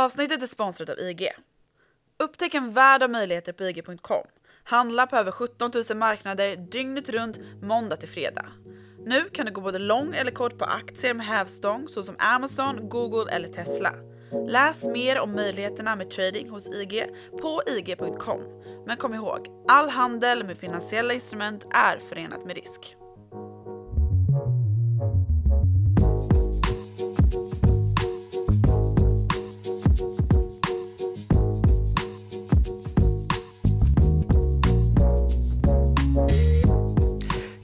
Avsnittet är sponsrat av IG. Upptäck en värld av möjligheter på IG.com. Handla på över 17 000 marknader dygnet runt, måndag till fredag. Nu kan du gå både lång eller kort på aktier med hävstång såsom Amazon, Google eller Tesla. Läs mer om möjligheterna med trading hos IG på IG.com. Men kom ihåg, all handel med finansiella instrument är förenat med risk.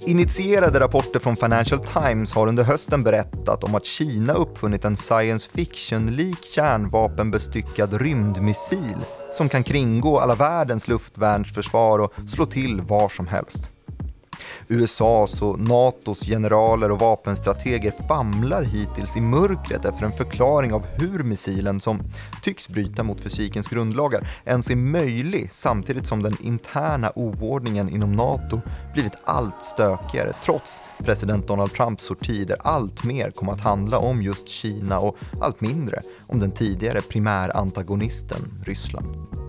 Initierade rapporter från Financial Times har under hösten berättat om att Kina uppfunnit en science fiction-lik kärnvapenbestyckad rymdmissil som kan kringgå alla världens luftvärnsförsvar och slå till var som helst. USAs och NATOs generaler och vapenstrateger famlar hittills i mörkret efter en förklaring av hur missilen, som tycks bryta mot fysikens grundlagar, ens är möjlig samtidigt som den interna oordningen inom NATO blivit allt stökigare trots president Donald Trumps sorti där allt mer kom att handla om just Kina och allt mindre om den tidigare primärantagonisten Ryssland.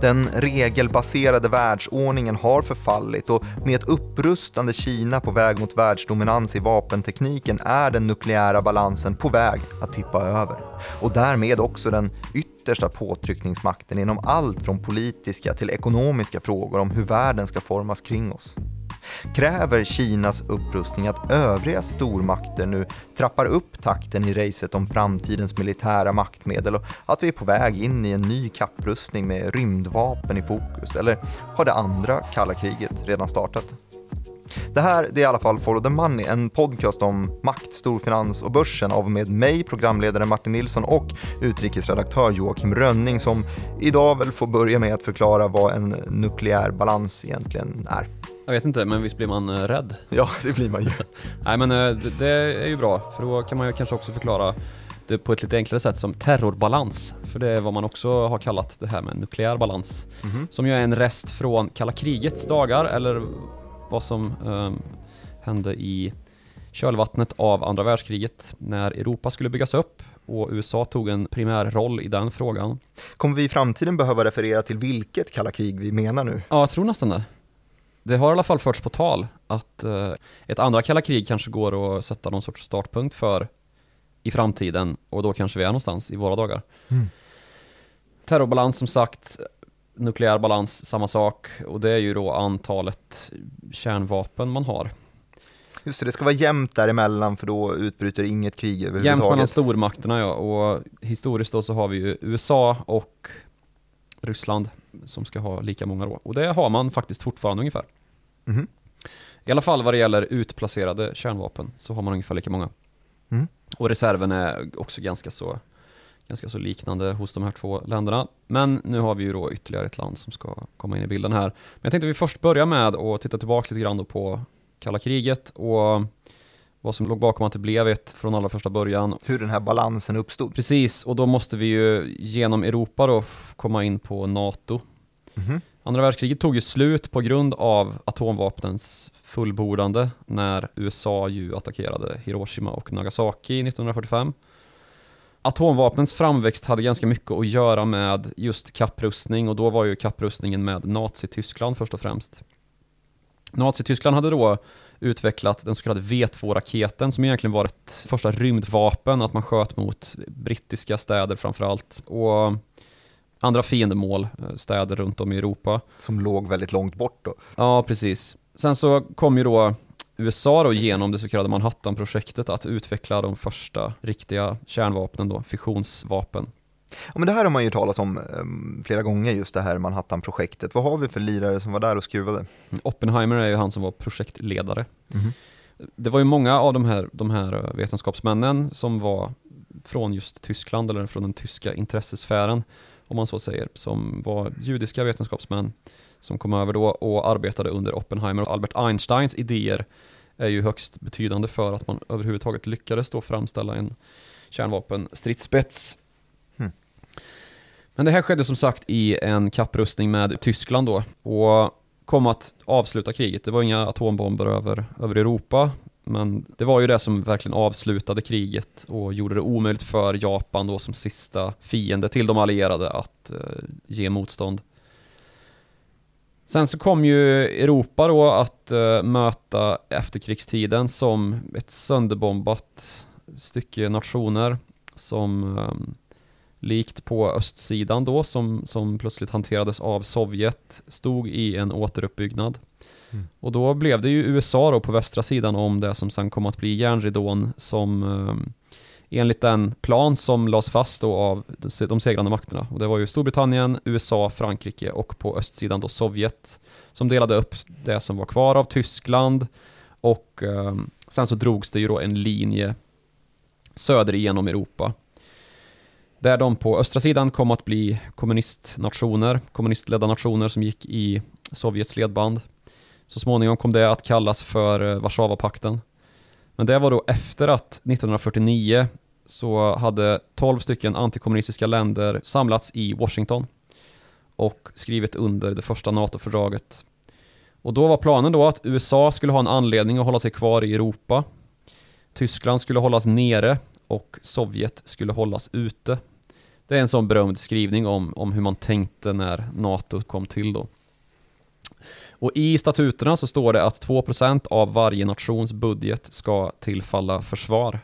Den regelbaserade världsordningen har förfallit och med ett upprustande Kina på väg mot världsdominans i vapentekniken är den nukleära balansen på väg att tippa över. Och därmed också den yttersta påtryckningsmakten inom allt från politiska till ekonomiska frågor om hur världen ska formas kring oss kräver Kinas upprustning att övriga stormakter nu trappar upp takten i racet om framtidens militära maktmedel och att vi är på väg in i en ny kapprustning med rymdvapen i fokus? Eller har det andra kalla kriget redan startat? Det här det är i alla fall Follow the Money, en podcast om makt, storfinans och börsen av och med mig, programledare Martin Nilsson och utrikesredaktör Joakim Rönning som idag väl får börja med att förklara vad en nukleär balans egentligen är. Jag vet inte, men visst blir man eh, rädd? Ja, det blir man ju. Nej men eh, det, det är ju bra, för då kan man ju kanske också förklara det på ett lite enklare sätt som terrorbalans. För det är vad man också har kallat det här med nukleär balans. Mm Som ju är en rest från kalla krigets dagar, eller vad som um, hände i kölvattnet av andra världskriget när Europa skulle byggas upp och USA tog en primär roll i den frågan. Kommer vi i framtiden behöva referera till vilket kalla krig vi menar nu? Ja, jag tror nästan det. Det har i alla fall förts på tal att eh, ett andra kalla krig kanske går att sätta någon sorts startpunkt för i framtiden och då kanske vi är någonstans i våra dagar. Mm. Terrorbalans som sagt, nukleär balans samma sak och det är ju då antalet kärnvapen man har. Just det, det ska vara jämnt däremellan för då utbryter inget krig överhuvudtaget. Jämnt mellan stormakterna ja, och historiskt då så har vi ju USA och Ryssland som ska ha lika många då. Och det har man faktiskt fortfarande ungefär. Mm. I alla fall vad det gäller utplacerade kärnvapen så har man ungefär lika många. Mm. Och reserven är också ganska så, ganska så liknande hos de här två länderna. Men nu har vi ju då ytterligare ett land som ska komma in i bilden här. Men jag tänkte vi först börjar med att titta tillbaka lite grann på kalla kriget och vad som låg bakom att det blev ett från allra första början. Hur den här balansen uppstod. Precis, och då måste vi ju genom Europa då komma in på NATO. Mm -hmm. Andra världskriget tog ju slut på grund av atomvapnens fullbordande när USA ju attackerade Hiroshima och Nagasaki 1945. Atomvapnens framväxt hade ganska mycket att göra med just kapprustning och då var ju kapprustningen med Nazityskland först och främst. Nazityskland hade då utvecklat den så kallade V2-raketen som egentligen var ett första rymdvapen, att man sköt mot brittiska städer framförallt. Och andra fiendemål, eh, städer runt om i Europa. Som låg väldigt långt bort då? Ja, precis. Sen så kom ju då USA då genom det så kallade Manhattan-projektet att utveckla de första riktiga kärnvapnen då, fissionsvapen. Ja, men det här har man ju talat om um, flera gånger, just det här Manhattan-projektet. Vad har vi för lirare som var där och skruvade? Oppenheimer är ju han som var projektledare. Mm. Det var ju många av de här, de här eh, vetenskapsmännen som var från just Tyskland, eller från den tyska intressesfären, om man så säger, som var judiska vetenskapsmän som kom över då och arbetade under Oppenheimer. och Albert Einsteins idéer är ju högst betydande för att man överhuvudtaget lyckades då framställa en kärnvapenstridsspets men det här skedde som sagt i en kapprustning med Tyskland då och kom att avsluta kriget. Det var inga atombomber över, över Europa, Men det var ju det som verkligen avslutade kriget och gjorde det omöjligt för Japan då som sista fiende till de allierade att eh, ge motstånd. Sen så kom ju Europa då att eh, möta efterkrigstiden som ett sönderbombat stycke nationer som eh, likt på östsidan då som, som plötsligt hanterades av Sovjet stod i en återuppbyggnad. Mm. Och då blev det ju USA då på västra sidan om det som sen kom att bli järnridån som um, enligt den plan som lades fast då av de segrande makterna. Och det var ju Storbritannien, USA, Frankrike och på östsidan då Sovjet som delade upp det som var kvar av Tyskland och eh, sen så drogs det ju då en linje söder igenom Europa. Där de på östra sidan kom att bli kommunistnationer, kommunistledda nationer som gick i Sovjets ledband. Så småningom kom det att kallas för eh, Warszawapakten. Men det var då efter att 1949 så hade 12 stycken antikommunistiska länder samlats i Washington och skrivit under det första NATO-fördraget. Och då var planen då att USA skulle ha en anledning att hålla sig kvar i Europa. Tyskland skulle hållas nere och Sovjet skulle hållas ute. Det är en sån berömd skrivning om, om hur man tänkte när NATO kom till då. Och i statuterna så står det att 2% av varje nations budget ska tillfalla försvar.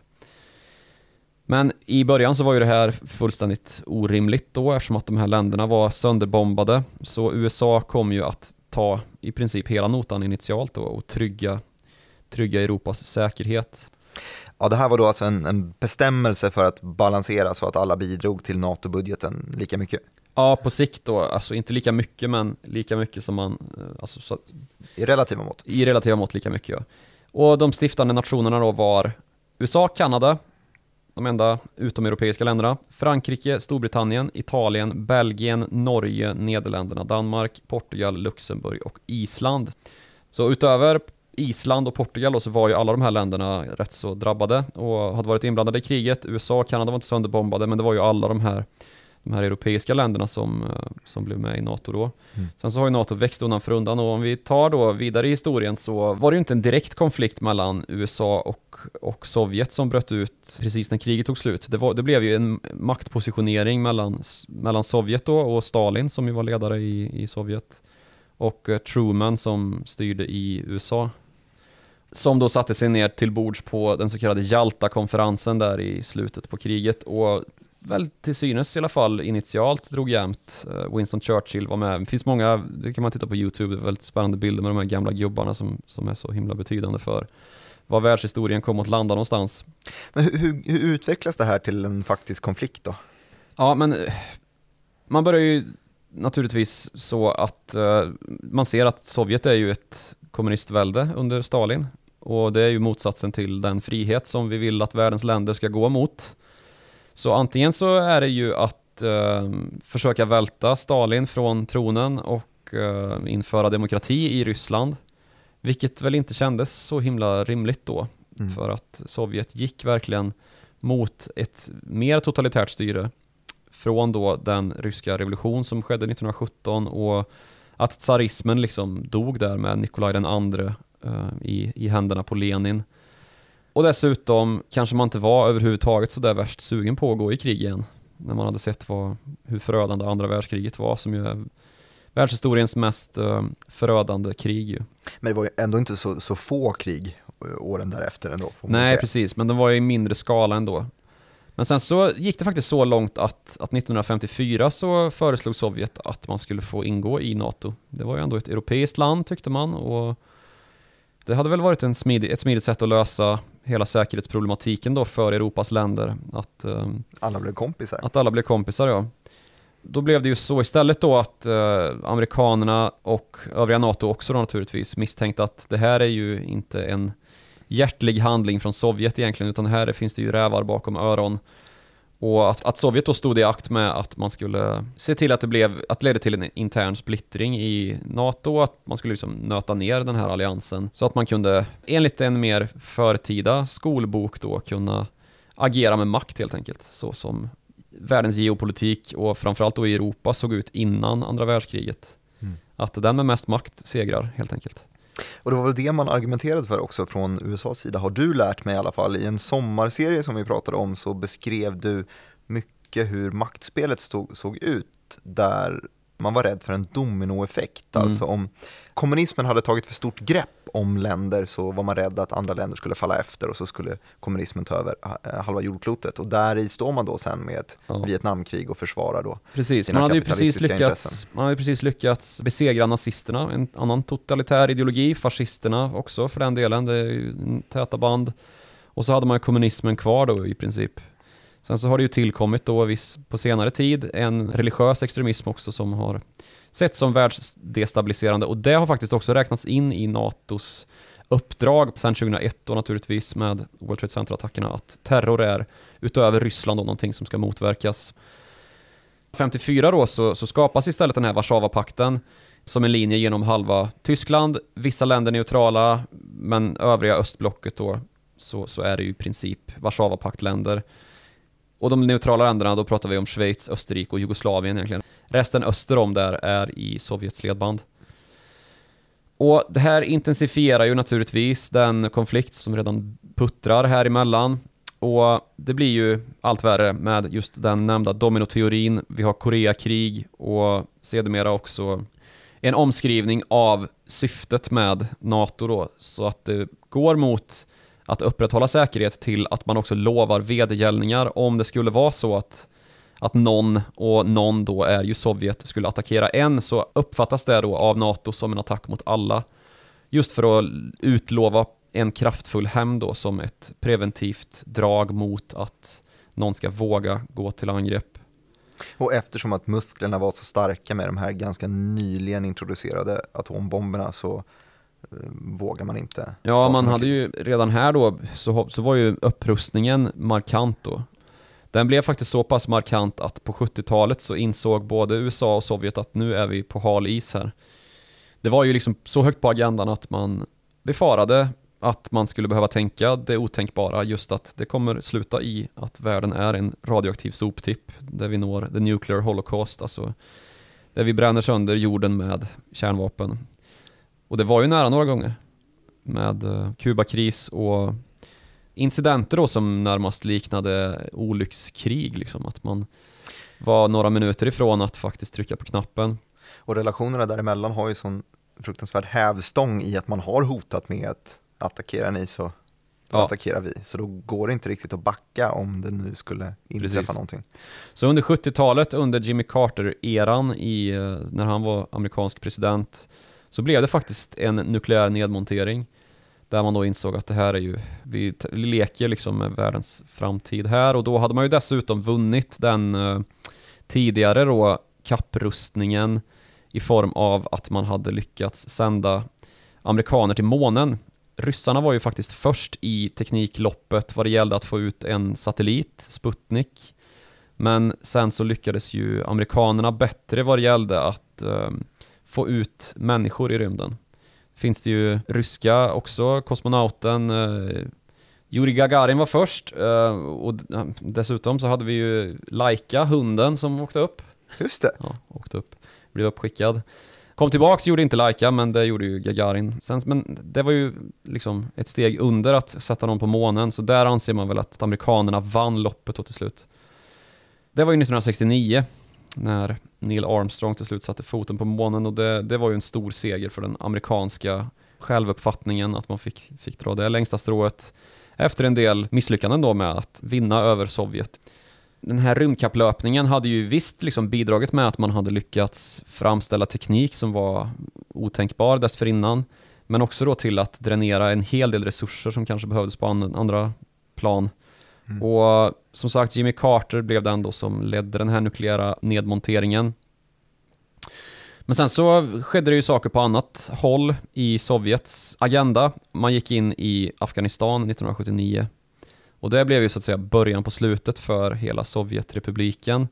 Men i början så var ju det här fullständigt orimligt då eftersom att de här länderna var sönderbombade. Så USA kom ju att ta i princip hela notan initialt då och trygga, trygga Europas säkerhet. Ja, det här var då alltså en, en bestämmelse för att balansera så att alla bidrog till NATO-budgeten lika mycket? Ja, på sikt då, alltså inte lika mycket men lika mycket som man... Eh, alltså, så, I relativa mått? I relativa mått lika mycket ja. Och de stiftande nationerna då var USA, Kanada, de enda utomeuropeiska länderna. Frankrike, Storbritannien, Italien, Belgien, Norge, Nederländerna, Danmark, Portugal, Luxemburg och Island. Så utöver Island och Portugal då, så var ju alla de här länderna rätt så drabbade och hade varit inblandade i kriget. USA och Kanada var inte sönderbombade men det var ju alla de här de här europeiska länderna som, eh, som blev med i NATO då. Mm. Sen så har ju NATO växt undan för undan och om vi tar då vidare i historien så var det ju inte en direkt konflikt mellan USA och, och Sovjet som bröt ut precis när kriget tog slut. Det, var, det blev ju en maktpositionering mellan, mellan Sovjet då och Stalin som ju var ledare i, i Sovjet och uh, Truman som styrde i USA som då satte sig ner till bords på den så kallade Jalta-konferensen där i slutet på kriget och väl till synes i alla fall initialt drog jämnt. Eh, Winston Churchill var med. Det finns många, det kan man titta på YouTube, väldigt spännande bilder med de här gamla gubbarna som, som är så himla betydande för var världshistorien kom att landa någonstans. Men hur, hur, hur utvecklas det här till en faktisk konflikt då? Ja, men eh, man börjar ju naturligtvis så att uh, man ser att Sovjet är ju ett kommunistvälde under Stalin och det är ju motsatsen till den frihet som vi vill att världens länder ska gå mot. Så antingen så är det ju att eh, försöka välta Stalin från tronen och eh, införa demokrati i Ryssland. Vilket väl inte kändes så himla rimligt då. Mm. För att Sovjet gick verkligen mot ett mer totalitärt styre från då den ryska revolution som skedde 1917 och att tsarismen liksom dog där med Nikolaj den andre i, i händerna på Lenin. Och dessutom kanske man inte var överhuvudtaget så där värst sugen på att gå i krig igen. När man hade sett vad, hur förödande andra världskriget var som ju är världshistoriens mest uh, förödande krig ju. Men det var ju ändå inte så, så få krig eh, åren därefter ändå. Nej, säga. precis, men de var ju i mindre skala ändå. Men sen så gick det faktiskt så långt att, att 1954 så föreslog Sovjet att man skulle få ingå i NATO. Det var ju ändå ett europeiskt land tyckte man och det hade väl varit en smidig, ett smidigt sätt att lösa hela säkerhetsproblematiken då för Europas länder. Att, um, alla blev kompisar. Att alla blev kompisar, ja. Då blev det ju så istället då att uh, amerikanerna och övriga NATO också då naturligtvis misstänkte att det här är ju inte en hjärtlig handling från Sovjet egentligen, utan här finns det ju rävar bakom öron. Och att, att, Sovjet då stod i akt med att man skulle se till att det blev, att det ledde till en intern splittring i NATO, att man skulle liksom nöta ner den här alliansen så att man kunde, enligt en mer förtida skolbok då, kunna agera med makt helt enkelt, så som världens geopolitik och framförallt då i Europa såg ut innan andra världskriget. Mm. Att den med mest makt segrar helt enkelt. Och det var väl det man argumenterade för också från USAs sida, har du lärt mig i alla fall. I en sommarserie som vi pratade om så beskrev du mycket hur maktspelet stod, såg ut, där man var rädd för en dominoeffekt. Mm. Alltså om kommunismen hade tagit för stort grepp om länder så var man rädd att andra länder skulle falla efter och så skulle kommunismen ta över eh, halva jordklotet. Och där i står man då sen med ett Ja. Vietnamkrig och försvarar då. Precis, sina man hade, ju precis lyckats, intressen. man hade ju precis lyckats besegra nazisterna, en annan totalitär ideologi, fascisterna också för den delen, det är ju täta band. Och så hade man kommunismen kvar då i princip. Sen så har det ju tillkommit då viss, på senare tid en religiös extremism också som har sett som världsdestabiliserande och det har faktiskt också räknats in i NATOs uppdrag sen 2001 då naturligtvis med World Trade Center-attackerna att terror är utöver Ryssland och någonting som ska motverkas. 54 då så, så skapas istället den här Warszawapakten som en linje genom halva Tyskland, vissa länder neutrala, men övriga östblocket då så, så är det ju i princip Warszawapaktländer. Och de neutrala länderna, då pratar vi om Schweiz, Österrike och Jugoslavien egentligen. Resten öster om där är i Sovjets ledband. Och det här intensifierar ju naturligtvis den konflikt som redan puttrar här emellan. Och det blir ju allt värre med just den nämnda dominoteorin. Vi har Koreakrig och sedermera också en omskrivning av syftet med NATO då, så att det går mot att upprätthålla säkerhet till att man också lovar vedergällningar om det skulle vara så att, att någon, och någon då är ju Sovjet, skulle attackera en så uppfattas det då av NATO som en attack mot alla. Just för att utlova en kraftfull hämnd då som ett preventivt drag mot att någon ska våga gå till angrepp. Och eftersom att musklerna var så starka med de här ganska nyligen introducerade atombomberna så vågar man inte. Ja, man hade ju redan här då, så, så var ju upprustningen markant då. Den blev faktiskt så pass markant att på 70-talet så insåg både USA och Sovjet att nu är vi på hal is här. Det var ju liksom så högt på agendan att man befarade att man skulle behöva tänka det otänkbara, just att det kommer sluta i att världen är en radioaktiv soptipp, där vi når the nuclear holocaust, alltså där vi bränner sönder jorden med kärnvapen. Och det var ju nära några gånger med eh, Kubakris och incidenter då som närmast liknade olyckskrig, liksom att man var några minuter ifrån att faktiskt trycka på knappen. Och relationerna däremellan har ju sån fruktansvärd hävstång i att man har hotat med att attackera ni så Ja. attackerar vi. Så då går det inte riktigt att backa om det nu skulle inträffa Precis. någonting. Så under 70-talet, under Jimmy Carter-eran, i, eh, när han var amerikansk president, så blev det faktiskt en nukleär nedmontering. Där man då insåg att det här är ju, vi leker liksom med världens framtid här och då hade man ju dessutom vunnit den eh, tidigare då kapprustningen i form av att man hade lyckats sända amerikaner till månen. Ryssarna var ju faktiskt först i teknikloppet vad det gällde att få ut en satellit, Sputnik. Men sen så lyckades ju amerikanerna bättre vad det gällde att eh, få ut människor i rymden. Finns det ju ryska också, kosmonauten eh, Yuri Gagarin var först eh, och dessutom så hade vi ju Laika, hunden som åkte upp. Just det. Ja, åkte upp, blev uppskickad. Kom tillbaks, gjorde inte Laika, men det gjorde ju Gagarin. Sen, men det var ju liksom ett steg under att sätta någon på månen, så där anser man väl att amerikanerna vann loppet till slut. Det var ju 1969, när Neil Armstrong till slut satte foten på månen och det, det var ju en stor seger för den amerikanska självuppfattningen, att man fick, fick dra det längsta strået efter en del misslyckanden då med att vinna över Sovjet den här rymdkapplöpningen hade ju visst liksom bidragit med att man hade lyckats framställa teknik som var otänkbar dessförinnan. Men också då till att dränera en hel del resurser som kanske behövdes på andra plan. Mm. Och som sagt, Jimmy Carter blev den då som ledde den här nukleära nedmonteringen. Men sen så skedde det ju saker på annat håll i Sovjets agenda. Man gick in i Afghanistan 1979 och det blev ju så att säga början på slutet för hela Sovjetrepubliken.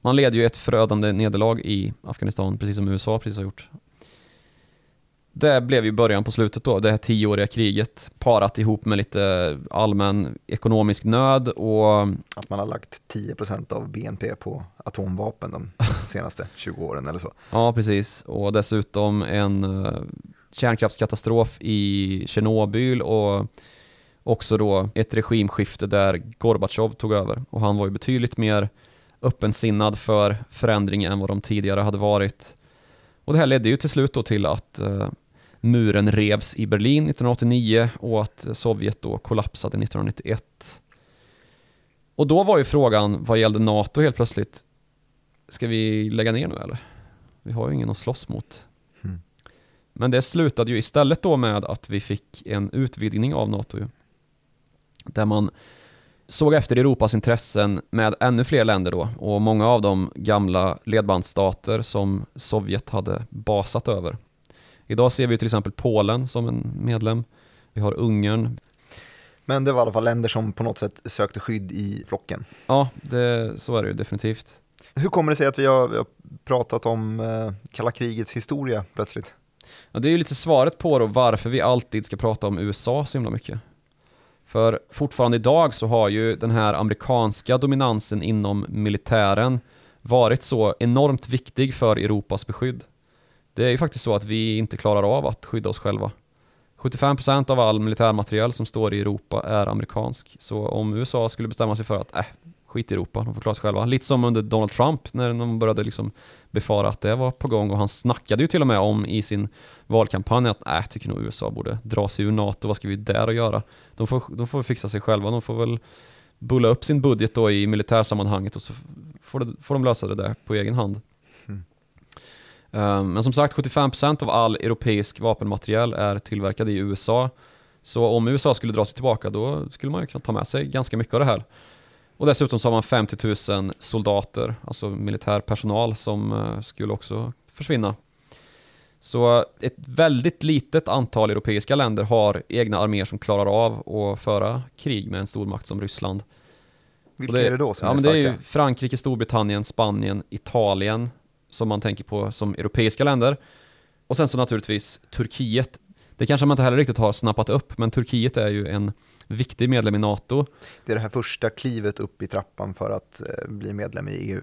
Man led ju ett förödande nederlag i Afghanistan, precis som USA precis har gjort. Det blev ju början på slutet då, det här tioåriga kriget, parat ihop med lite allmän ekonomisk nöd och Att man har lagt 10% av BNP på atomvapen de senaste 20 åren eller så. Ja, precis. Och dessutom en uh, kärnkraftskatastrof i Tjernobyl och också då ett regimskifte där Gorbatjov tog över och han var ju betydligt mer öppensinnad för förändring än vad de tidigare hade varit. Och det här ledde ju till slut då till att eh, muren revs i Berlin 1989 och att Sovjet då kollapsade 1991. Och då var ju frågan vad gällde NATO helt plötsligt, ska vi lägga ner nu eller? Vi har ju ingen att slåss mot. Mm. Men det slutade ju istället då med att vi fick en utvidgning av NATO ju. Där man såg efter Europas intressen med ännu fler länder då och många av de gamla ledbandsstater som Sovjet hade basat över. Idag ser vi till exempel Polen som en medlem. Vi har Ungern. Men det var i alla fall länder som på något sätt sökte skydd i flocken. Ja, det, så är det ju definitivt. Hur kommer det sig att vi har, vi har pratat om eh, kalla krigets historia plötsligt? Ja, det är ju lite svaret på då varför vi alltid ska prata om USA så himla mycket. För fortfarande idag så har ju den här amerikanska dominansen inom militären varit så enormt viktig för Europas beskydd. Det är ju faktiskt så att vi inte klarar av att skydda oss själva. 75% av all militärmateriel som står i Europa är amerikansk. Så om USA skulle bestämma sig för att äh, skit i Europa, de får klara sig själva. Lite som under Donald Trump när de började liksom befara att det var på gång och han snackade ju till och med om i sin valkampanj att äh, tycker nog USA borde dra sig ur NATO, vad ska vi där och göra? De får, de får fixa sig själva, de får väl bulla upp sin budget då i militärsammanhanget och så får, det, får de lösa det där på egen hand. Um, men som sagt, 75% av all europeisk vapenmateriel är tillverkad i USA. Så om USA skulle dra sig tillbaka då skulle man ju kunna ta med sig ganska mycket av det här. Och dessutom så har man 50 000 soldater, alltså militär personal som uh, skulle också försvinna. Så ett väldigt litet antal europeiska länder har egna arméer som klarar av att föra krig med en stormakt som Ryssland. Vilka det, är det då som ja, är men Det är starka? Frankrike, Storbritannien, Spanien, Italien som man tänker på som europeiska länder. Och sen så naturligtvis Turkiet. Det kanske man inte heller riktigt har snappat upp, men Turkiet är ju en viktig medlem i NATO. Det är det här första klivet upp i trappan för att eh, bli medlem i EU.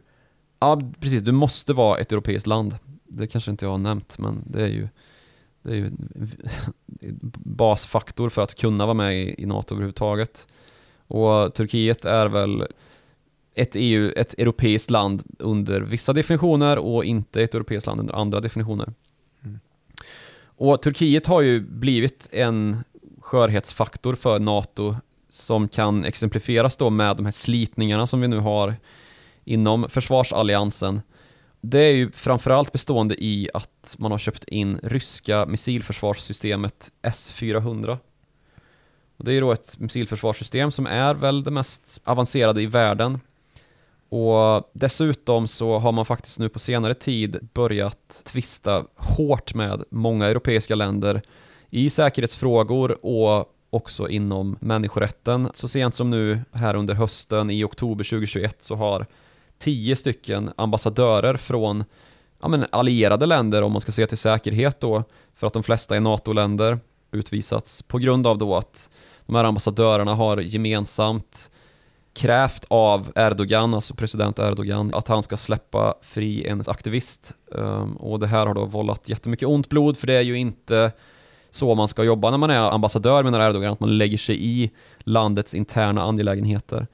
Ja, precis. Du måste vara ett europeiskt land. Det kanske inte jag har nämnt, men det är ju, det är ju basfaktor för att kunna vara med i, i NATO överhuvudtaget. Och Turkiet är väl ett, EU, ett europeiskt land under vissa definitioner och inte ett europeiskt land under andra definitioner. Mm. Och Turkiet har ju blivit en skörhetsfaktor för NATO som kan exemplifieras då med de här slitningarna som vi nu har inom försvarsalliansen. Det är ju framförallt bestående i att man har köpt in ryska missilförsvarssystemet S-400. Och det är ju då ett missilförsvarssystem som är väl det mest avancerade i världen. Och dessutom så har man faktiskt nu på senare tid börjat tvista hårt med många europeiska länder i säkerhetsfrågor och också inom människorätten. Så sent som nu här under hösten i oktober 2021 så har tio stycken ambassadörer från ja, men allierade länder om man ska se till säkerhet då för att de flesta är NATO-länder utvisats på grund av då att de här ambassadörerna har gemensamt krävt av Erdogan, alltså president Erdogan, att han ska släppa fri en aktivist. Ehm, och det här har då vållat jättemycket ont blod, för det är ju inte så man ska jobba när man är ambassadör menar Erdogan, att man lägger sig i landets interna angelägenheter.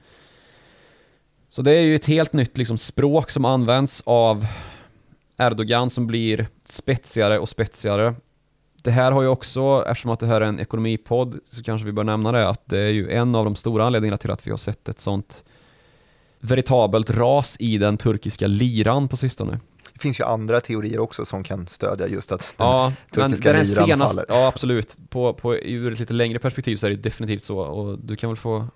Så det är ju ett helt nytt liksom, språk som används av Erdogan som blir spetsigare och spetsigare. Det här har ju också, eftersom att det här är en ekonomipodd, så kanske vi bör nämna det, att det är ju en av de stora anledningarna till att vi har sett ett sånt veritabelt ras i den turkiska liran på sistone. Det finns ju andra teorier också som kan stödja just att den Ja, turkiska liran senaste, faller. ja absolut. På, på, ur ett lite längre perspektiv så är det definitivt så och du kan väl få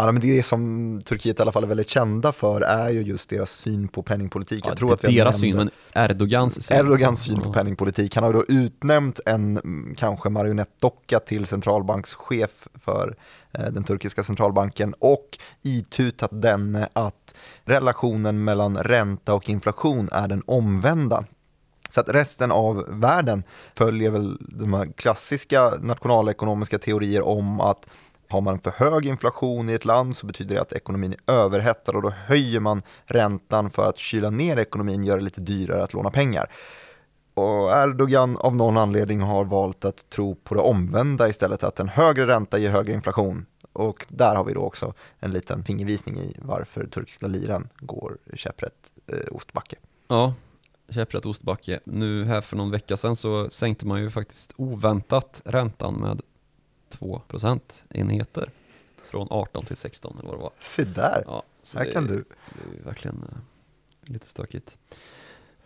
Ja, men det som Turkiet i alla fall är väldigt kända för är ju just deras syn på penningpolitik. Ja, Jag tror att vi deras syn, men Erdogans syn. Erdogans syn på penningpolitik. Han har ju då utnämnt en mm, kanske marionettdocka till centralbankschef för eh, den turkiska centralbanken och itutat denne att relationen mellan ränta och inflation är den omvända. Så att resten av världen följer väl de här klassiska nationalekonomiska teorier om att har man för hög inflation i ett land så betyder det att ekonomin är överhettad och då höjer man räntan för att kyla ner ekonomin, göra det lite dyrare att låna pengar. och Erdogan av någon anledning har valt att tro på det omvända istället, att en högre ränta ger högre inflation. Och där har vi då också en liten fingervisning i varför turkiska liran går käpprätt eh, ostbacke. Ja, käpprätt ostbacke. Nu här för någon vecka sedan så sänkte man ju faktiskt oväntat räntan med 2 procentenheter. Från 18 till 16 eller vad det var. Se där, Ja, så här det, kan du. det är verkligen eh, lite stökigt.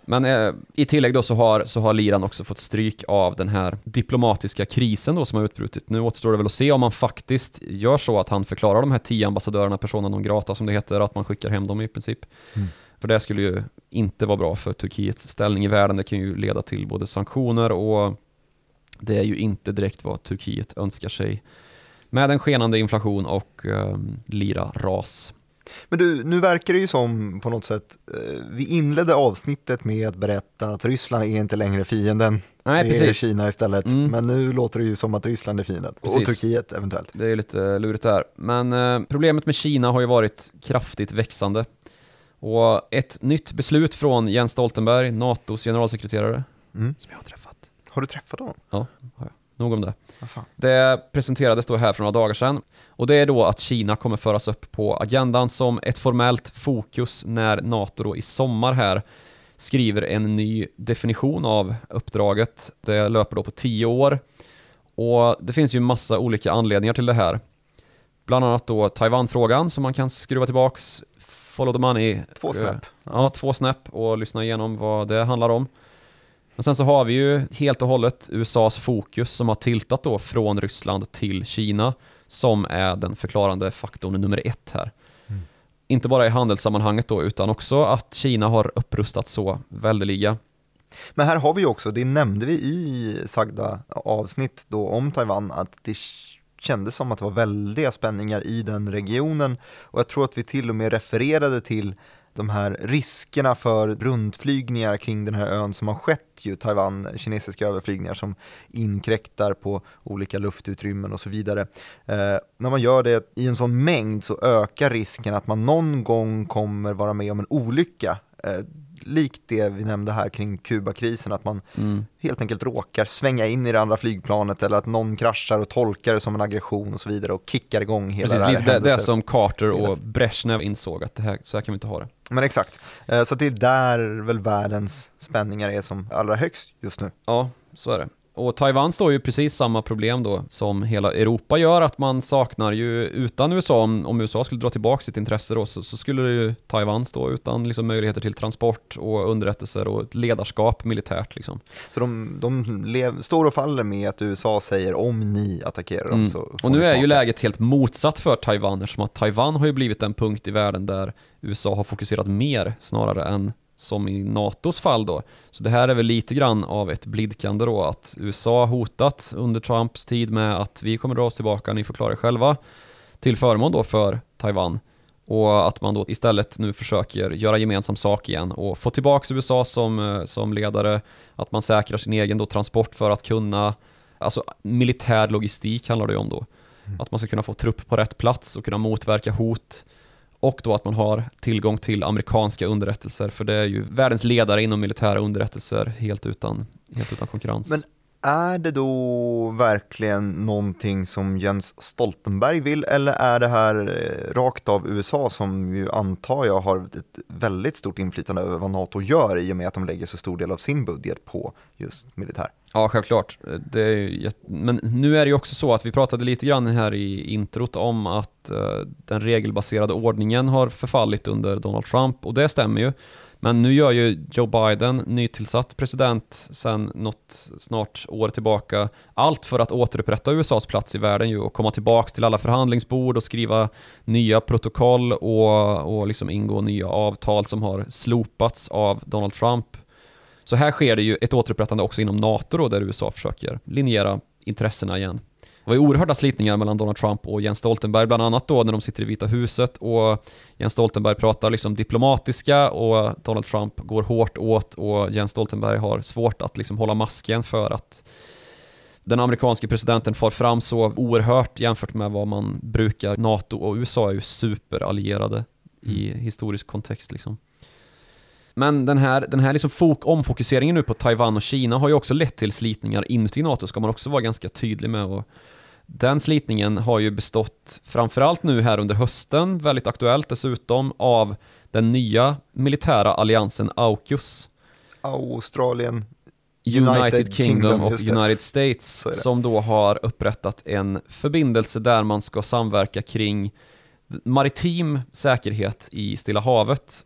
Men eh, i tillägg då så har, så har liran också fått stryk av den här diplomatiska krisen då som har utbrutit. Nu återstår det väl att se om man faktiskt gör så att han förklarar de här tio ambassadörerna persona non grata som det heter, att man skickar hem dem i princip. Mm. För det skulle ju inte vara bra för Turkiets ställning i världen. Det kan ju leda till både sanktioner och det är ju inte direkt vad Turkiet önskar sig. Med en skenande inflation och eh, lira-ras. Men du, nu verkar det ju som på något sätt, eh, vi inledde avsnittet med att berätta att Ryssland är inte längre fienden. Nej, det är precis. Kina istället. Mm. Men nu låter det ju som att Ryssland är fienden. Och Precis. Turkiet eventuellt. Det är lite lurigt där. Men eh, problemet med Kina har ju varit kraftigt växande. Och ett nytt beslut från Jens Stoltenberg, NATOs generalsekreterare, Mm. som jag har träffat. Har du träffat honom? Ja, har jag. Nog om det. Det presenterades då här för några dagar sedan. Och det är då att Kina kommer föras upp på agendan som ett formellt fokus när NATO då i sommar här skriver en ny definition av uppdraget. Det löper då på tio år. Och det finns ju massa olika anledningar till det här. Bland annat då Taiwan-frågan som man kan skruva tillbaks, follow the money. Två snäpp. Ja, två snäpp och lyssna igenom vad det handlar om. Men sen så har vi ju helt och hållet USAs fokus som har tiltat då från Ryssland till Kina som är den förklarande faktorn nummer ett här. Mm. Inte bara i handelssammanhanget då utan också att Kina har upprustat så väldeliga. Men här har vi ju också, det nämnde vi i sagda avsnitt då om Taiwan, att det kändes som att det var väldiga spänningar i den regionen och jag tror att vi till och med refererade till de här riskerna för rundflygningar kring den här ön som har skett ju, Taiwan, kinesiska överflygningar som inkräktar på olika luftutrymmen och så vidare. Eh, när man gör det i en sån mängd så ökar risken att man någon gång kommer vara med om en olycka. Eh, likt det vi nämnde här kring Kubakrisen, att man Mm. helt enkelt råkar svänga in i det andra flygplanet eller att någon kraschar och tolkar det som en aggression och så vidare och kickar igång hela Precis, det här det, det händelsen. som Carter och Brezhnev insåg att det här, så här kan vi inte ha det. Men exakt, eh, så det är där väl världens spänningar är som allra högst just nu. Ja, så är det. Och Taiwan står ju precis samma problem då som hela Europa gör, att man saknar ju utan USA, om, om USA skulle dra tillbaka sitt intresse då, så, så skulle ju Taiwan stå utan liksom möjligheter till transport och underrättelser och ett ledarskap militärt liksom. Så de, de lev, står och faller med att USA säger om ni attackerar dem Mm. så får Och nu är ju läget helt motsatt för Taiwan eftersom att Taiwan har ju blivit en punkt i världen där USA har fokuserat mer snarare än som i NATOs fall då. Så det här är väl lite grann av ett blidkande då att USA hotat under Trumps tid med att vi kommer dra oss tillbaka, ni får klara er själva till förmån då för Taiwan. Och att man då istället nu försöker göra gemensam sak igen och få tillbaka USA som, eh, som ledare, att man säkrar sin egen då transport för att kunna, alltså militär logistik handlar det ju om då. Att man ska kunna få trupp på rätt plats och kunna motverka hot. Och då att man har tillgång till amerikanska underrättelser, för det är ju världens ledare inom militära underrättelser helt utan, helt utan konkurrens. Men är det då verkligen någonting som Jens Stoltenberg vill eller är det här eh, rakt av USA som ju antar jag har ett väldigt stort inflytande över vad NATO gör i och med att de lägger så stor del av sin budget på just militär? Ja, självklart. Det är ju. Men nu är det ju också så att vi pratade lite grann här i introt om att eh, den regelbaserade ordningen har förfallit under Donald Trump och det stämmer ju. Men nu gör ju Joe Biden, nytillsatt president sedan något snart år tillbaka, allt för att återupprätta USAs plats i världen ju och komma tillbaks till alla förhandlingsbord och skriva nya protokoll och, och liksom ingå nya avtal som har slopats av Donald Trump. Så här sker det ju ett återupprättande också inom NATO då, där USA försöker linjera intressena igen. Det var ju oerhörda slitningar mellan Donald Trump och Jens Stoltenberg, bland annat då när de sitter i Vita huset och Jens Stoltenberg pratar liksom diplomatiska och Donald Trump går hårt åt och Jens Stoltenberg har svårt att liksom hålla masken för att den amerikanske presidenten far fram så oerhört jämfört med vad man brukar. NATO och USA är ju superallierade i historisk kontext liksom. Men den här, den här liksom fok, omfokuseringen nu på Taiwan och Kina har ju också lett till slitningar inuti NATO, ska man också vara ganska tydlig med. Och den slitningen har ju bestått framförallt nu här under hösten, väldigt aktuellt dessutom, av den nya militära alliansen AUKUS. Australien, United, United Kingdom, Kingdom, och. United States som då har upprättat en förbindelse där man ska samverka kring maritim säkerhet i Stilla havet.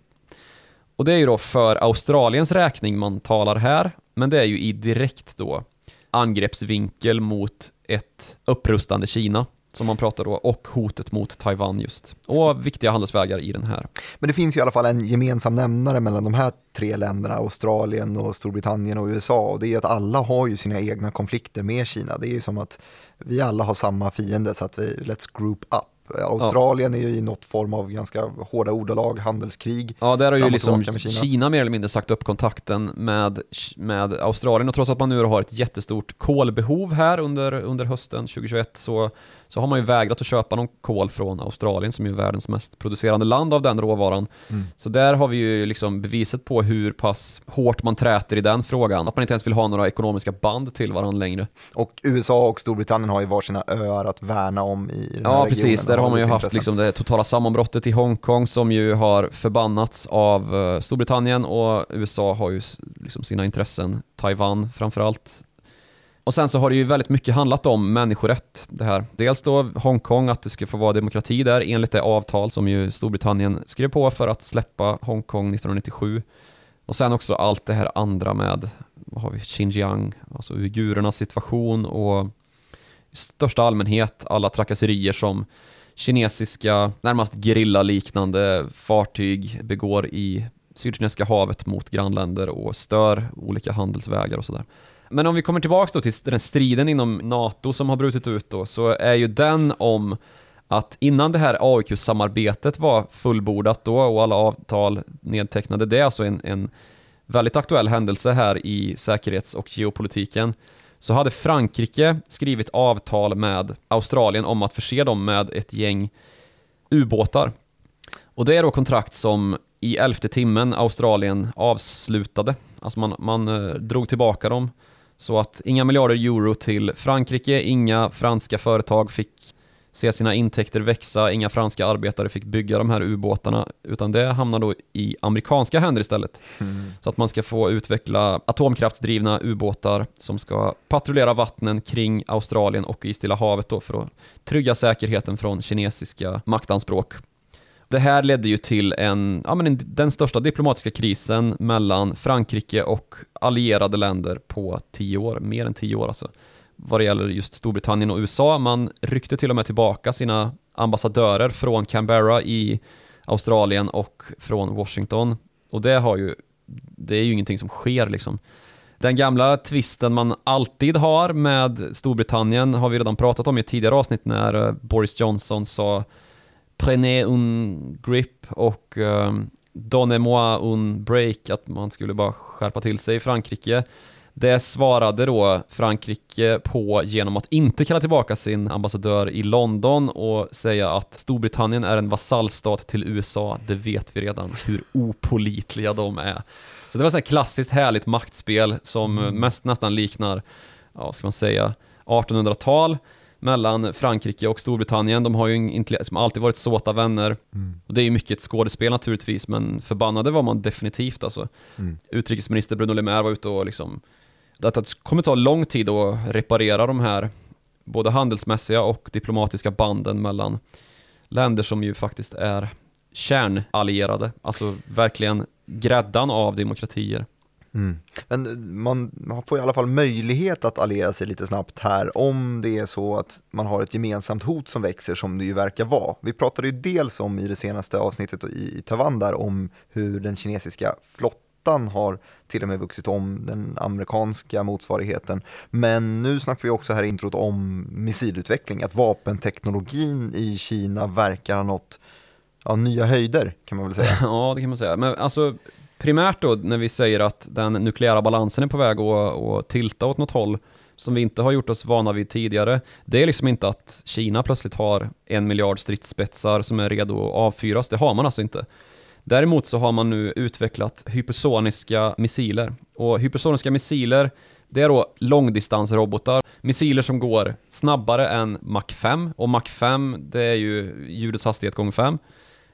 Och det är ju då för Australiens räkning man talar här, men det är ju i direkt då angreppsvinkel mot ett upprustande Kina som man pratar då, och hotet mot Taiwan just. Och viktiga handelsvägar i den här. Men det finns ju i alla fall en gemensam nämnare mellan de här tre länderna, Australien och Storbritannien och USA och det är att alla har ju sina egna konflikter med Kina. Det är ju som att vi alla har samma fiende så att vi, let's group up. Australien är ju i något form av ganska hårda ordalag, handelskrig. Ja, där har ju liksom. Kina. mer eller mindre sagt upp kontakten med, med Australien och trots att man nu har ett jättestort kolbehov här under, under hösten 2021 så, så har man ju vägrat att köpa någon kol från Australien som är världens mest producerande land av den råvaran. Mm. Så där har vi ju liksom beviset på hur pass hårt man träter i den frågan. Att man inte ens vill ha några ekonomiska band till varandra längre. Och USA och Storbritannien har ju varsina öar att värna om i den här Ja, regionen precis. Där har man ju haft liksom det totala sammanbrottet i Hongkong som ju har förbannats av eh, Storbritannien och USA har ju liksom sina intressen, Taiwan framförallt. Och sen så har det ju väldigt mycket handlat om människorätt det här. Dels då Hongkong, att det skulle få vara demokrati där enligt det avtal som ju Storbritannien skrev på för att släppa Hongkong 1997. Och sen också allt det här andra med, vad har vi, Xinjiang, alltså uigurernas situation och i största allmänhet alla trakasserier som kinesiska, närmast gerillaliknande fartyg begår i Sydkinesiska havet mot grannländer och stör olika handelsvägar och sådär. Men om vi kommer tillbaka då till den striden inom NATO som har brutit ut då, så är ju den om att innan det här AIQ-samarbetet var fullbordat då och alla avtal nedtecknade, det är alltså en, en väldigt aktuell händelse här i säkerhets och geopolitiken, så hade Frankrike skrivit avtal med Australien om att förse dem med ett gäng ubåtar. Och det är då kontrakt som i elfte timmen Australien avslutade. Alltså man, man eh, drog tillbaka dem. Så att inga miljarder euro till Frankrike, inga franska företag fick se sina intäkter växa, inga franska arbetare fick bygga de här ubåtarna, utan det hamnar då i amerikanska händer istället. Mm. Så att man ska få utveckla atomkraftsdrivna ubåtar som ska patrullera vattnen kring Australien och i Stilla havet då för att trygga säkerheten från kinesiska maktanspråk. Det här ledde ju till en, ja men den största diplomatiska krisen mellan Frankrike och allierade länder på tio år, mer än tio år alltså. Vad det gäller just Storbritannien och USA. Man ryckte till och med tillbaka sina ambassadörer från Canberra i Australien och från Washington. Och det har ju, det är ju ingenting som sker liksom. Den gamla tvisten man alltid har med Storbritannien har vi redan pratat om i ett tidigare avsnitt när eh, Boris Johnson sa Prenez un grip och um, Donnez-moi un break, att man skulle bara skärpa till sig i Frankrike. Det svarade då Frankrike på genom att inte kalla tillbaka sin ambassadör i London och säga att Storbritannien är en vasallstat till USA. Det vet vi redan hur opolitliga de är. Så det var så här klassiskt härligt maktspel som Mm. mest nästan liknar, ja ska man säga, 1800-tal mellan Frankrike och Storbritannien. De har ju inte liksom alltid varit såta vänner. Mm. Och det är ju mycket ett skådespel naturligtvis, men förbannade var man definitivt alltså. Mm. Utrikesminister Bruno Le Maire var ute och liksom... Det kommer ta lång tid att reparera de här både handelsmässiga och diplomatiska banden mellan länder som ju faktiskt är kärnallierade, alltså verkligen gräddan av demokratier. Mm. Men eh, man, man får i alla fall möjlighet att alliera sig lite snabbt här om det är så att man har ett gemensamt hot som växer som det ju verkar vara. Vi pratade ju dels om i det senaste avsnittet i, Taiwan där om hur den kinesiska flottan har till och med vuxit om den amerikanska motsvarigheten. Men nu snackar vi också här i introt om missilutveckling, att vapenteknologin i Kina verkar ha nått ja, nya höjder kan man väl säga. Ja, det kan man säga. Men alltså primärt då när vi säger att den nukleära balansen är på väg att, att tilta åt något håll som vi inte har gjort oss vana vid tidigare. Det är liksom inte att Kina plötsligt har en miljard stridsspetsar som är redo att avfyras. Det har man alltså inte. Däremot så har man nu utvecklat hypersoniska missiler. Och hypersoniska missiler, det är då långdistansrobotar. Missiler som går snabbare än Mach 5. Och Mach 5, det är ju ljudets hastighet gånger 5.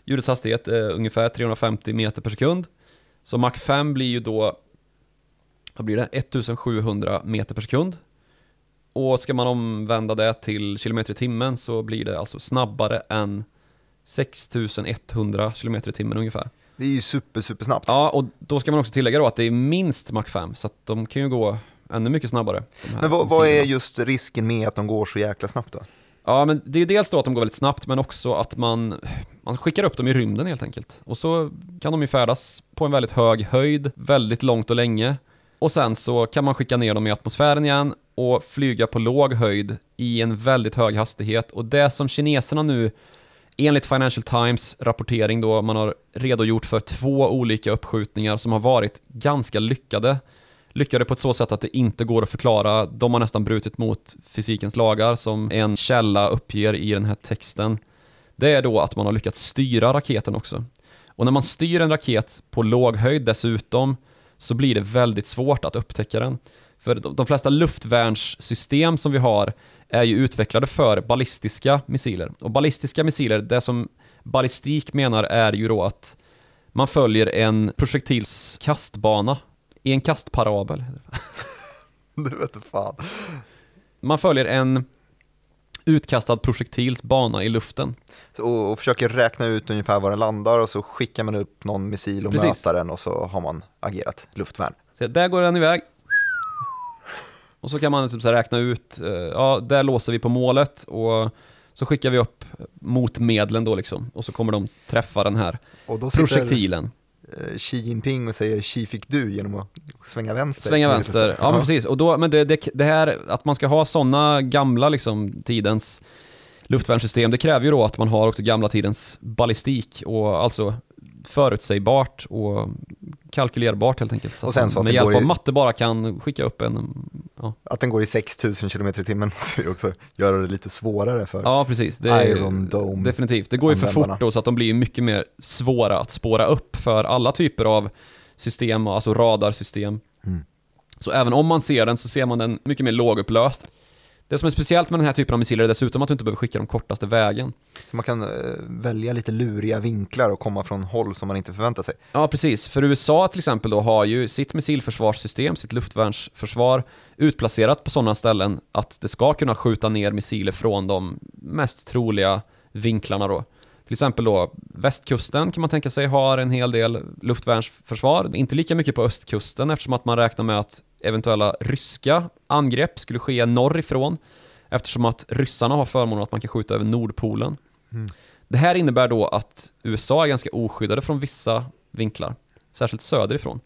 Ljudets hastighet är ungefär 350 meter per sekund. Så Mach 5 blir ju då, vad blir det? 1700 meter per sekund. Och ska man omvända det till kilometer i timmen så blir det alltså snabbare än 6100 km i timmen ungefär. Det är ju super, super snabbt. Ja, och då ska man också tillägga då att det är minst Mach 5, så att de kan ju gå ännu mycket snabbare. Men vad, vad, är just risken med att de går så jäkla snabbt då? Ja, men det är dels då att de går väldigt snabbt, men också att man, man skickar upp dem i rymden helt enkelt. Och så kan de ju färdas på en väldigt hög höjd, väldigt långt och länge. Och sen så kan man skicka ner dem i atmosfären igen och flyga på låg höjd i en väldigt hög hastighet. Och det som kineserna nu Enligt Financial Times rapportering då, man har redogjort för två olika uppskjutningar som har varit ganska lyckade. Lyckade på ett så sätt att det inte går att förklara. De har nästan brutit mot fysikens lagar som en källa uppger i den här texten. Det är då att man har lyckats styra raketen också. Och när man styr en raket på låg höjd dessutom så blir det väldigt svårt att upptäcka den. För de flesta luftvärnssystem som vi har är ju utvecklade för ballistiska missiler. Och ballistiska missiler, det som ballistik menar är ju då att man följer en projektils kastbana i en kastparabel. du vet fan. Man följer en utkastad projektils bana i luften. Och, och, försöker räkna ut ungefär var den landar och så skickar man upp någon missil och Precis. möter den och så har man agerat luftvärn. Så där går den iväg, och så kan man typ så räkna ut, eh, ja, där låser vi på målet och så skickar vi upp motmedlen då liksom. Och så kommer de träffa den här och då projektilen. Eh, Xi Jinping och säger Xi fick du genom att svänga vänster. Svänga vänster, ja men precis. Och då, men det, det, det här, att man ska ha sådana gamla liksom tidens luftvärnssystem, det kräver ju då att man har också gamla tidens ballistik och alltså förutsägbart och kalkylerbart helt enkelt. Så och sen så att med hjälp i... av matte bara kan skicka upp en... Ja. Att den går i 6000 km i timmen måste ju också göra det lite svårare för Ja, precis. Det är, Iron Dome Definitivt. Det går ju för fort då så att de blir mycket mer svåra att spåra upp för alla typer av system, alltså radarsystem. Mm. Så även om man ser den så ser man den mycket mer lågupplöst. Det som är speciellt med den här typen av missiler är dessutom att du inte behöver skicka dem kortaste vägen. Så man kan eh, välja lite luriga vinklar och komma från håll som man inte förväntar sig? Ja, precis. För USA till exempel då har ju sitt missilförsvarssystem, sitt luftvärnsförsvar, utplacerat på sådana ställen att det ska kunna skjuta ner missiler från de mest troliga vinklarna då. Till exempel då västkusten kan man tänka sig har en hel del luftvärnsförsvar. Inte lika mycket på östkusten eftersom att man räknar med att eventuella ryska angrepp skulle ske norrifrån eftersom att ryssarna har förmånen att man kan skjuta över Nordpolen. Mm. Det här innebär då att USA är ganska oskyddade från vissa vinklar, särskilt söderifrån.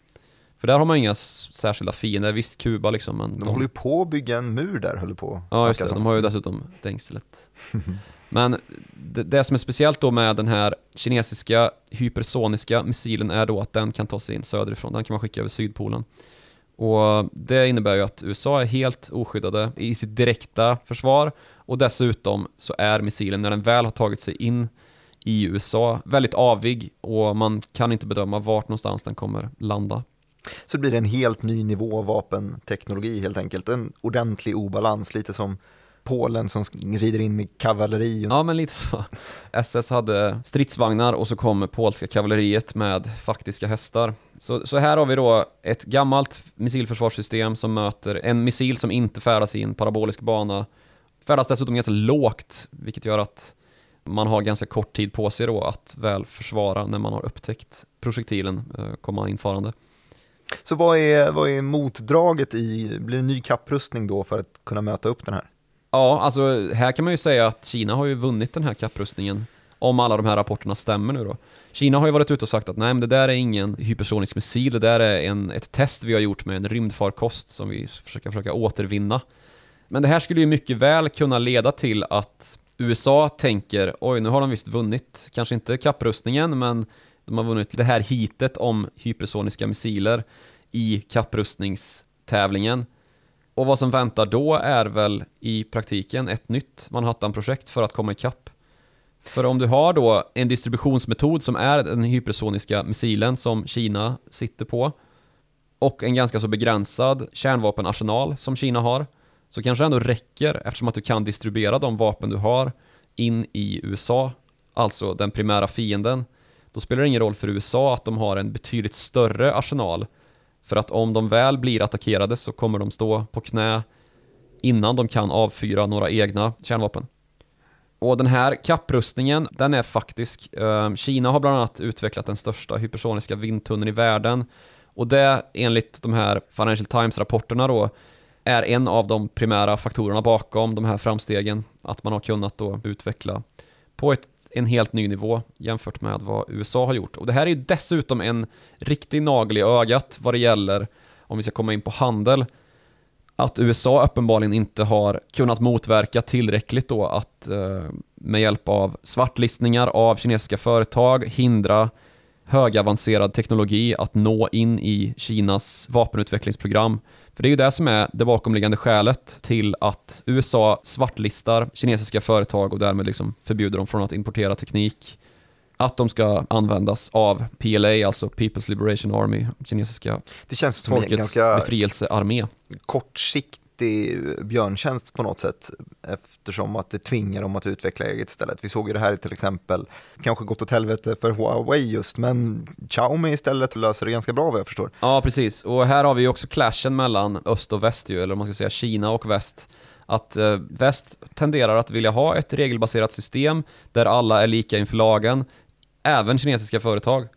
För där har man inga särskilda fiender, visst Kuba liksom men De, de... håller ju på att bygga en mur där, håller på Ja just det, de har ju dessutom dängslet. men det, det, som är speciellt då med den här kinesiska hypersoniska missilen är då att den kan ta sig in söderifrån, den kan man skicka över Sydpolen. Och det innebär ju att USA är helt oskyddade i sitt direkta försvar och dessutom så är missilen, när den väl har tagit sig in i USA, väldigt avig och man kan inte bedöma vart någonstans den kommer landa. Så det blir en helt ny nivå av vapenteknologi helt enkelt, en ordentlig obalans, lite som Polen som rider in med kavalleri. Ja, men lite så. SS hade stridsvagnar och så kom polska kavalleriet med faktiska hästar. Så, så här har vi då ett gammalt missilförsvarssystem som möter en missil som inte färdas i en parabolisk bana. Färdas dessutom ganska lågt, vilket gör att man har ganska kort tid på sig då att väl försvara när man har upptäckt projektilen eh, komma infarande. Så vad är, vad är motdraget i, blir det ny kapprustning då för att kunna möta upp den här? Ja, alltså här kan man ju säga att Kina har ju vunnit den här kapprustningen. Om alla de här rapporterna stämmer nu då. Kina har ju varit ute och sagt att nej men det där är ingen hypersonisk missil, det där är en, ett test vi har gjort med en rymdfarkost som vi försöker försöka återvinna. Men det här skulle ju mycket väl kunna leda till att USA tänker oj nu har de visst vunnit, kanske inte kapprustningen men de har vunnit det här hitet om hypersoniska missiler i kapprustningstävlingen. Och vad som väntar då är väl i praktiken ett nytt Manhattan-projekt för att komma ikapp. För om du har då en distributionsmetod som är den hypersoniska missilen som Kina sitter på och en ganska så begränsad kärnvapenarsenal som Kina har så kanske det ändå räcker eftersom att du kan distribuera de vapen du har in i USA, alltså den primära fienden. Då spelar det ingen roll för USA att de har en betydligt större arsenal för att om de väl blir attackerade så kommer de stå på knä innan de kan avfyra några egna kärnvapen. Och den här kapprustningen, den är faktisk. Ehm, Kina har bland annat utvecklat den största hypersoniska vindtunneln i världen. Och det, enligt de här Financial Times-rapporterna då, är en av de primära faktorerna bakom de här framstegen. Att man har kunnat då utveckla på ett, en helt ny nivå jämfört med vad USA har gjort. Och det här är ju dessutom en riktig nagel i ögat vad det gäller, om vi ska komma in på handel, att USA uppenbarligen inte har kunnat motverka tillräckligt då att eh, med hjälp av svartlistningar av kinesiska företag hindra högavancerad teknologi att nå in i Kinas vapenutvecklingsprogram. För det är ju det som är det bakomliggande skälet till att USA svartlistar kinesiska företag och därmed liksom förbjuder dem från att importera teknik. Att de ska användas av PLA, alltså People's Liberation Army, kinesiska Det känns som en folkets ganska befrielsearmé. kortsiktig björntjänst på något sätt eftersom att det tvingar dem att utveckla eget istället. Vi såg ju det här till exempel, kanske gått åt helvete för Huawei just, men Xiaomi istället löser det ganska bra vad jag förstår. Ja, precis. Och här har vi ju också clashen mellan öst och väst ju, eller om man ska säga Kina och väst. Att eh, väst tenderar att vilja ha ett regelbaserat system där alla är lika inför lagen, även kinesiska företag.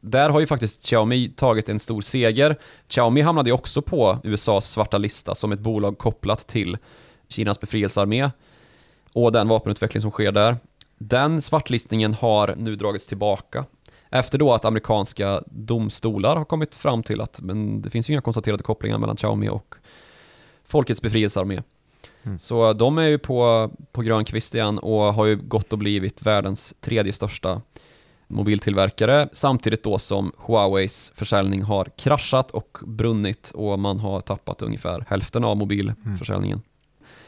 Där har ju faktiskt Xiaomi tagit en stor seger. Xiaomi hamnade ju också på USAs svarta lista som ett bolag kopplat till Kinas befrielsearmé och den vapenutveckling som sker där. Den svartlistningen har nu dragits tillbaka efter då att amerikanska domstolar har kommit fram till att men det finns ju inga konstaterade kopplingar mellan Xiaomi och Folkets befrielsearmé. Mm. Så de är ju på, på grön kvist igen och har ju gått och blivit världens tredje största mobiltillverkare samtidigt då som Huaweis försäljning har kraschat och brunnit och man har tappat ungefär hälften av mobilförsäljningen.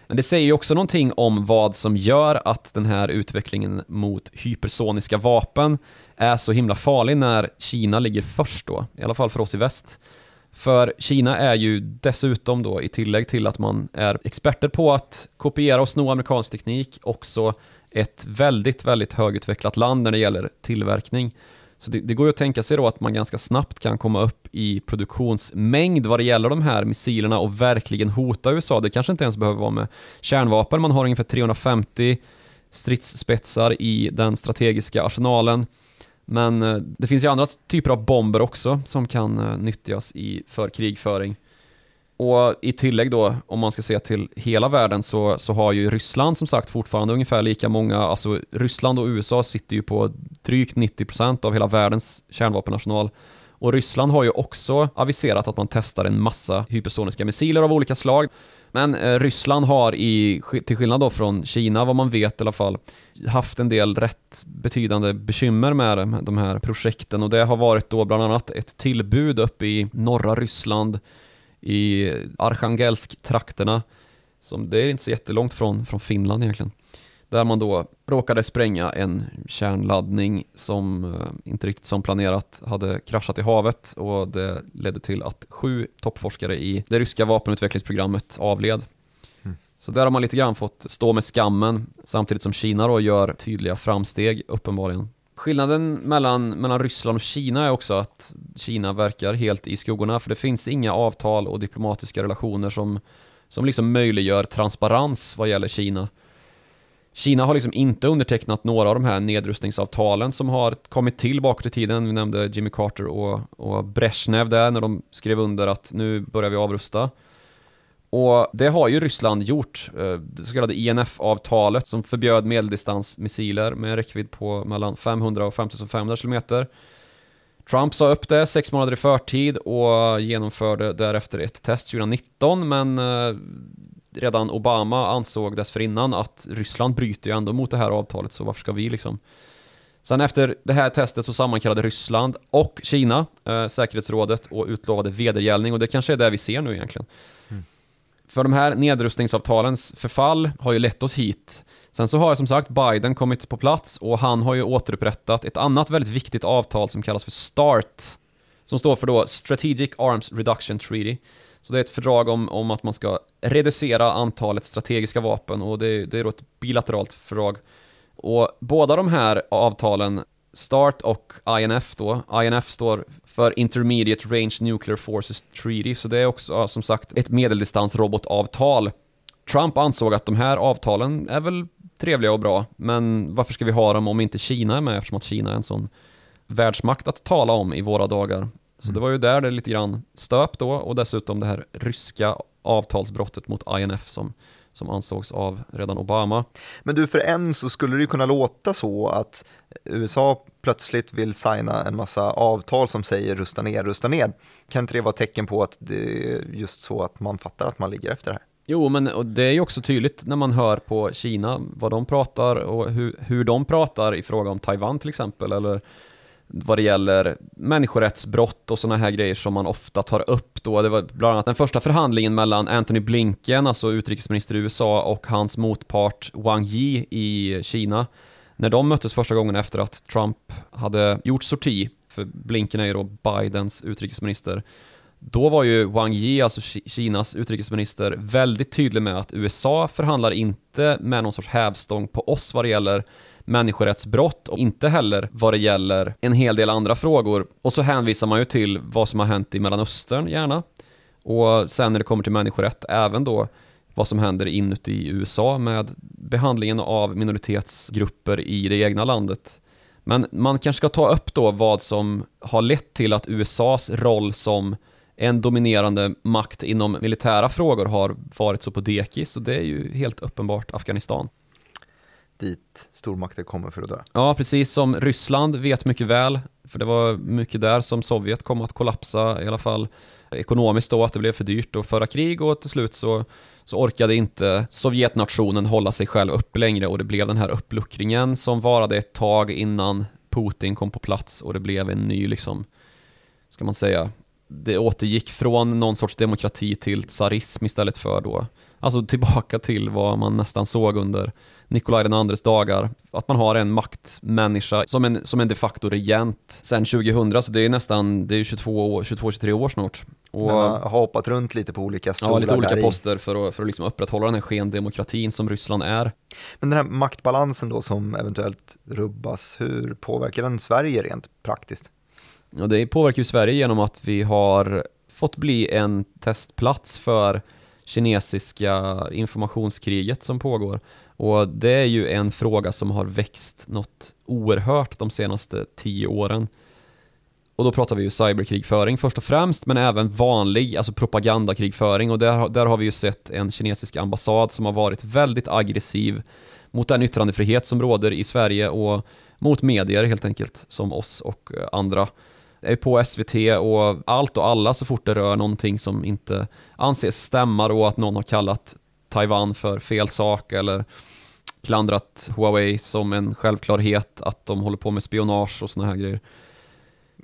Men det säger ju också någonting om vad som gör att den här utvecklingen mot hypersoniska vapen är så himla farlig när Kina ligger först då, i alla fall för oss i väst. För Kina är ju dessutom då i tillägg till att man är experter på att kopiera och sno amerikansk teknik också ett väldigt, väldigt högutvecklat land när det gäller tillverkning. Så det, det går ju att tänka sig då att man ganska snabbt kan komma upp i produktionsmängd vad det gäller de här missilerna och verkligen hota USA. Det kanske inte ens behöver vara med kärnvapen, man har ungefär 350 stridsspetsar i den strategiska arsenalen. Men eh, det finns ju andra typer av bomber också som kan eh, nyttjas i, för krigföring. Och i tillägg då, om man ska se till hela världen så, så har ju Ryssland som sagt fortfarande ungefär lika många, alltså Ryssland och USA sitter ju på drygt 90% av hela världens kärnvapenarsenal. Och Ryssland har ju också aviserat att man testar en massa hypersoniska missiler av olika slag. Men eh, Ryssland har i, till skillnad då från Kina, vad man vet i alla fall, haft en del rätt betydande bekymmer med de här projekten och det har varit då bland annat ett tillbud uppe i norra Ryssland i Arkhangelsk-trakterna. Som, det är inte så jättelångt från, från Finland egentligen. Där man då råkade spränga en kärnladdning som eh, inte riktigt som planerat hade kraschat i havet och det ledde till att sju toppforskare i det ryska vapenutvecklingsprogrammet avled. Mm. Så där har man lite grann fått stå med skammen samtidigt som Kina då gör tydliga framsteg uppenbarligen. Skillnaden mellan, mellan Ryssland och Kina är också att Kina verkar helt i skuggorna för det finns inga avtal och diplomatiska relationer som, som liksom möjliggör transparens vad gäller Kina. Kina har liksom inte undertecknat några av de här nedrustningsavtalen som har kommit till bakåt i tiden. Vi nämnde Jimmy Carter och, och Brezhnev där när de skrev under att nu börjar vi avrusta. Och det har ju Ryssland gjort, eh, det så kallade INF-avtalet som förbjöd medeldistansmissiler med en räckvidd på mellan 500 och 5500 km. Trump sa upp det sex månader i förtid och genomförde därefter ett test 2019 men eh, redan Obama ansåg dessförinnan att Ryssland bryter ju ändå mot det här avtalet så varför ska vi liksom Sen efter det här testet så sammankallade Ryssland och Kina eh, säkerhetsrådet och utlovade vedergällning och det kanske är det vi ser nu egentligen. För de här nedrustningsavtalens förfall har ju lett oss hit. Sen så har som sagt Biden kommit på plats och han har ju återupprättat ett annat väldigt viktigt avtal som kallas för START. Som står för då Strategic Arms Reduction Treaty. Så det är ett fördrag om, om att man ska reducera antalet strategiska vapen och det, det är då ett bilateralt fördrag. Och båda de här avtalen, START och INF då, INF står för Intermediate Range Nuclear Forces Treaty, så det är också som sagt ett medeldistansrobotavtal. Trump ansåg att de här avtalen är väl trevliga och bra, men varför ska vi ha dem om inte Kina är med eftersom att Kina är en sån världsmakt att tala om i våra dagar. Så mm. det var ju där det lite grann stöp då och dessutom det här ryska avtalsbrottet mot INF som, som ansågs av redan Obama. Men du, för en så skulle det ju kunna låta så att USA plötsligt vill signa en massa avtal som säger rusta ner, rusta ner. Kan inte det vara tecken på att det är just så att man fattar att man ligger efter det här? Jo, men och det är ju också tydligt när man hör på Kina vad de pratar och hur, hur de pratar i fråga om Taiwan till exempel, eller vad det gäller människorättsbrott och sådana här grejer som man ofta tar upp då. Det var bland annat den första förhandlingen mellan Anthony Blinken, alltså utrikesminister i USA, och hans motpart Wang Yi i Kina. När de möttes första gången efter att Trump hade gjort sorti, för Blinken är ju då Bidens utrikesminister, då var ju Wang Yi, alltså Kinas utrikesminister, väldigt tydlig med att USA förhandlar inte med någon sorts hävstång på oss vad det gäller människorättsbrott och inte heller vad det gäller en hel del andra frågor. Och så hänvisar man ju till vad som har hänt i Mellanöstern gärna. Och sen när det kommer till människorätt, även då vad som händer inuti USA med behandlingen av minoritetsgrupper i det egna landet. Men man kanske ska ta upp då vad som har lett till att USAs roll som en dominerande makt inom militära frågor har varit så på dekis och det är ju helt uppenbart Afghanistan dit stormakter kommer för att dö. Ja, precis som Ryssland vet mycket väl, för det var mycket där som Sovjet kom att kollapsa, i alla fall ekonomiskt då, att det blev för dyrt att föra krig och till slut så, så orkade inte Sovjetnationen hålla sig själv upp längre och det blev den här uppluckringen som varade ett tag innan Putin kom på plats och det blev en ny, liksom, ska man säga, det återgick från någon sorts demokrati till tsarism istället för då, alltså tillbaka till vad man nästan såg under Nikolaj den andres dagar. Att man har en maktmänniska som en, som en de facto regent sen 2000, så det är nästan, det är 22, 22-23 år snart. Och, Men har hoppat runt lite på olika stolar Ja, lite olika poster för att, för att liksom upprätthålla den här skendemokratin som Ryssland är. Men den här maktbalansen då som eventuellt rubbas, hur påverkar den Sverige rent praktiskt? Ja, det påverkar ju Sverige genom att vi har fått bli en testplats för kinesiska informationskriget som pågår. Och det är ju en fråga som har växt något oerhört de senaste tio åren. Och då pratar vi ju cyberkrigföring först och främst, men även vanlig, alltså propagandakrigföring. Och där, där har vi ju sett en kinesisk ambassad som har varit väldigt aggressiv mot den yttrandefrihet som råder i Sverige och mot medier helt enkelt, som oss och eh, andra. Är på SVT och allt och alla så fort det rör någonting som inte anses stämma då att någon har kallat Taiwan för fel sak eller klandrat Huawei som en självklarhet att de håller på med spionage och såna här grejer.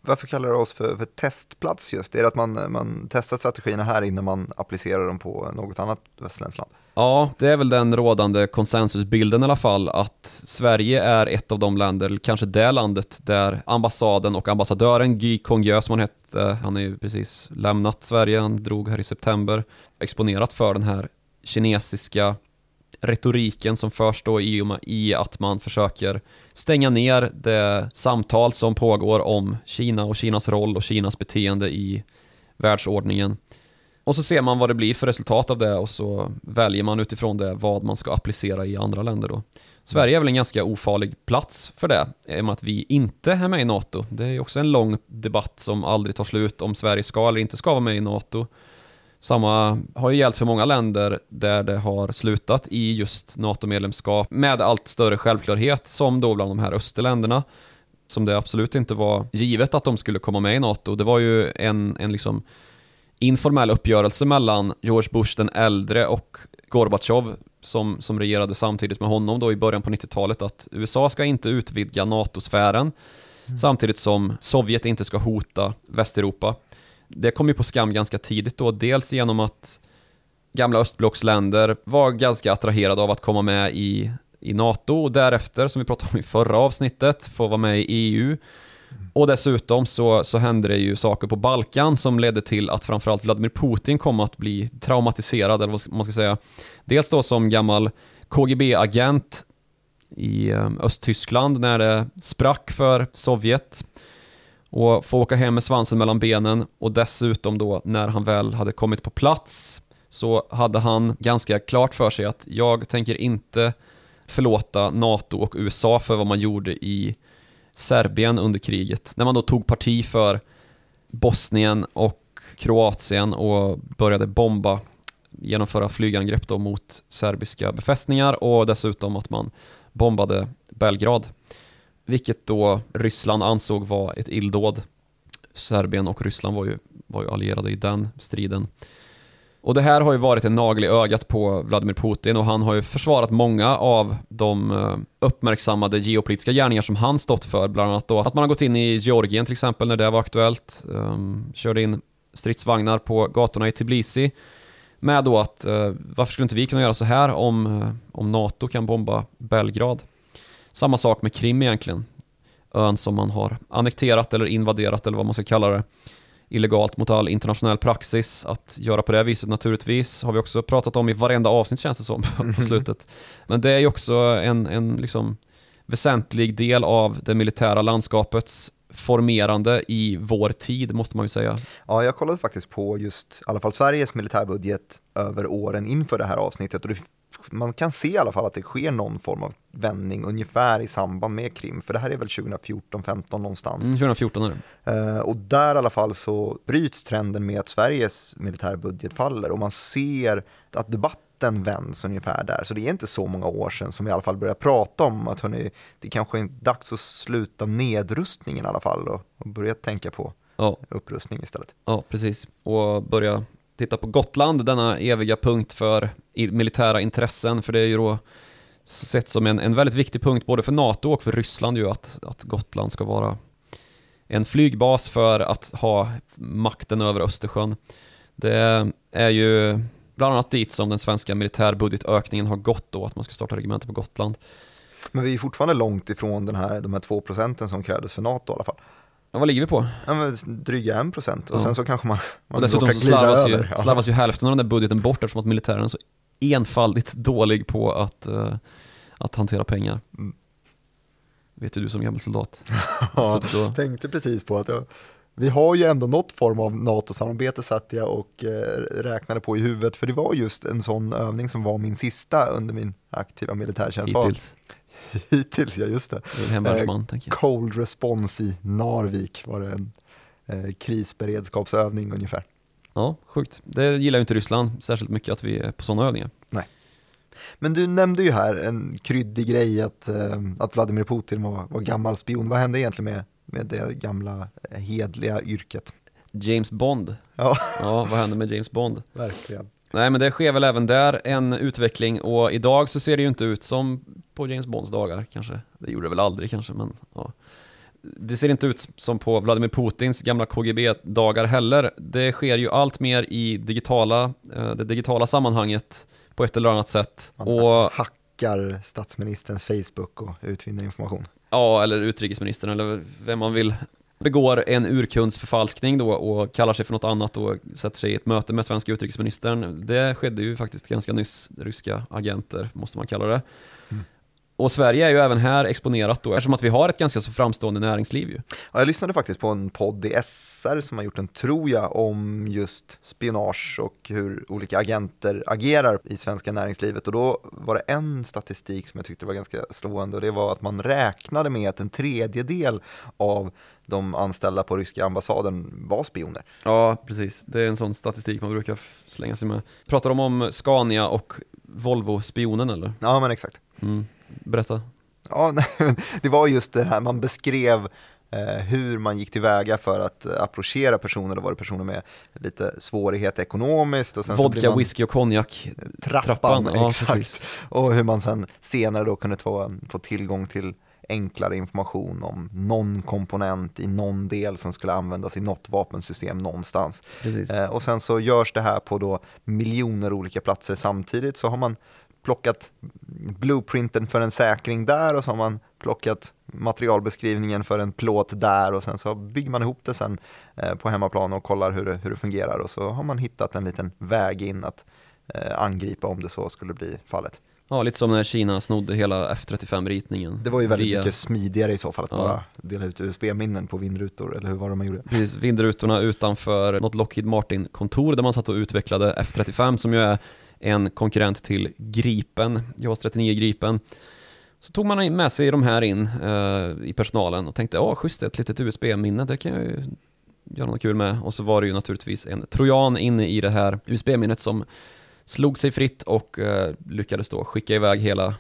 Varför kallar du oss för, för testplats just? Är det att man, man testar strategierna här innan man applicerar dem på något annat västerländskt land? Ja, det är väl den rådande konsensusbilden i alla fall att Sverige är ett av de länder, kanske det landet där ambassaden och ambassadören Guy Congieux som han hette, han är ju precis lämnat Sverige, han drog här i september, exponerat för den här kinesiska retoriken som förs då i, i att man försöker stänga ner det samtal som pågår om Kina och Kinas roll och Kinas beteende i världsordningen. Och så ser man vad det blir för resultat av det och så väljer man utifrån det vad man ska applicera i andra länder då. Sverige är väl en ganska ofarlig plats för det, i och med att vi inte är med i NATO. Det är ju också en lång debatt som aldrig tar slut om Sverige ska eller inte ska vara med i NATO. Samma har ju gällt för många länder där det har slutat i just NATO-medlemskap med allt större självklarhet, som då bland de här österländerna, som det absolut inte var givet att de skulle komma med i NATO. Det var ju en, en liksom informell uppgörelse mellan George Bush den äldre och Gorbatjov som, som regerade samtidigt med honom då i början på 90-talet att USA ska inte utvidga NATO-sfären mm. samtidigt som Sovjet inte ska hota Västeuropa det kom ju på skam ganska tidigt då, dels genom att gamla östblocksländer var ganska attraherade av att komma med i, i NATO och därefter, som vi pratade om i förra avsnittet, få vara med i EU. Och dessutom så, så hände det ju saker på Balkan som ledde till att framförallt Vladimir Putin kom att bli traumatiserad, eller vad man ska säga. Dels då som gammal KGB-agent i eh, Östtyskland när det sprack för Sovjet och få åka hem med svansen mellan benen och dessutom då när han väl hade kommit på plats så hade han ganska klart för sig att jag tänker inte förlåta NATO och USA för vad man gjorde i Serbien under kriget. När man då tog parti för Bosnien och Kroatien och började bomba, genomföra flygangrepp då mot serbiska befästningar och dessutom att man bombade Belgrad. Vilket då Ryssland ansåg var ett illdåd. Serbien och Ryssland var ju, var ju allierade i den striden. Och det här har ju varit en nagel i ögat på Vladimir Putin och han har ju försvarat många av de eh, uppmärksammade geopolitiska gärningar som han stått för. Bland annat då att man har gått in i Georgien till exempel när det var aktuellt. Um, körde in stridsvagnar på gatorna i Tbilisi. Med då att uh, varför skulle inte vi kunna göra så här om, eh, om NATO kan bomba Belgrad? Samma sak med Krim egentligen. Ön som man har annekterat eller invaderat eller vad man ska kalla det. Illegalt mot all internationell praxis. Att göra på det viset naturligtvis har vi också pratat om i varenda avsnitt känns det som på slutet. Men det är ju också en, en liksom väsentlig del av det militära landskapets formerande i vår tid måste man ju säga. Ja, jag kollade faktiskt på just i alla fall Sveriges militärbudget över åren inför det här avsnittet och det man kan se i alla fall att det sker någon form av vändning ungefär i samband med Krim, för det här är väl 2014-15 någonstans. Mm, 2014 är det. Uh, och där i alla fall så bryts trenden med att Sveriges militärbudget faller och man ser att debatten vänds ungefär där. Så det är inte så många år sedan som vi i alla fall började prata om att hörni, det kanske är dags att sluta nedrustningen i alla fall och, och börja tänka på ja. upprustning istället. Ja, precis. Och börja titta på Gotland, denna eviga punkt för militära intressen, för det är ju då sett som en, en väldigt viktig punkt både för NATO och för Ryssland ju att, att Gotland ska vara en flygbas för att ha makten över Östersjön. Det är ju bland annat dit som den svenska militärbudgetökningen har gått då, att man ska starta regemente på Gotland. Men vi är fortfarande långt ifrån den här, de här två procenten som krävdes för NATO i alla fall. Ja, vad ligger vi på? Ja, men dryga en procent och ja. sen så kanske man, man och dessutom glida slarvas över. Ju, slarvas ju hälften av den där budgeten bort eftersom att militären är så enfaldigt dålig på att, uh, att hantera pengar. Mm. Vet ju du som gammal soldat. ja, och... tänkte precis på att jag, vi har ju ändå något form av NATO-samarbete satt jag och eh, räknade på i huvudet, för det var just en sån övning som var min sista under min aktiva militärtjänst. Hittills. Hittills, ja just det. Hemvärnsman, eh, Cold Response i Narvik var det en eh, krisberedskapsövning ungefär. Ja, sjukt. Det gillar ju inte Ryssland särskilt mycket att vi är på sådana övningar. Nej. Men du nämnde ju här en kryddig grej att, eh, att Vladimir Putin var, var gammal spion. Vad hände egentligen med, med det gamla eh, hedliga yrket? James Bond. Ja. ja, vad hände med James Bond? Verkligen. Nej men det sker väl även där en utveckling och idag så ser det ju inte ut som på James Bonds dagar kanske. Det gjorde det väl aldrig kanske men ja. Det ser inte ut som på Vladimir Putins gamla KGB-dagar heller. Det sker ju allt mer i digitala, eh, det digitala sammanhanget på ett eller annat sätt. Man och hackar statsministerns Facebook och utvinner information. Ja, eller utrikesministern eller vem man vill begår en urkundsförfalskning då och kallar sig för något annat och sätter sig i ett möte med svenska utrikesministern. Det skedde ju faktiskt ganska nyss, ryska agenter måste man kalla det. Och Sverige är ju även här exponerat då, eftersom att vi har ett ganska så framstående näringsliv ju. Ja, jag lyssnade faktiskt på en podd i SR som har gjort en, tror jag, om just spionage och hur olika agenter agerar i svenska näringslivet. Och då var det en statistik som jag tyckte var ganska slående och det var att man räknade med att en tredjedel av de anställda på ryska ambassaden var spioner. Ja, precis. Det är en sån statistik man brukar slänga sig med. Pratar de om Scania och Volvo-spionen eller? Ja, men exakt. Mm. Berätta. Ja, nej, det var just det här, man beskrev eh, hur man gick tillväga för att eh, approchera personer. Då var det personer med lite svårighet ekonomiskt. Och sen Vodka, man, whisky och konjak. Trappan, trappan ja, exakt. Precis. Och hur man sen senare då kunde få, få tillgång till enklare information om någon komponent i någon del som skulle användas i något vapensystem någonstans. Eh, och sen så görs det här på då miljoner olika platser samtidigt så har man plockat blueprinten för en säkring där och så har man plockat materialbeskrivningen för en plåt där och sen så bygger man ihop det sen eh, på hemmaplan och kollar hur det, hur det fungerar och så har man hittat en liten väg in att eh, angripa om det så skulle bli fallet. Ja, lite som när Kina snodde hela F35-ritningen. Det var ju väldigt via- mycket smidigare i så fall att Ja. bara dela ut USB-minnen på vindrutor eller hur var det man gjorde? Precis, vindrutorna utanför något Lockheed Martin-kontor där man satt och utvecklade F35 som ju är en konkurrent till Gripen, JAS 39 Gripen. Så tog man med sig de här in eh, i personalen och tänkte, ja schysst, ett litet USB-minne, det kan jag ju göra något kul med. Och så var det ju naturligtvis en trojan inne i det här USB-minnet som slog sig fritt och eh, lyckades då skicka iväg hela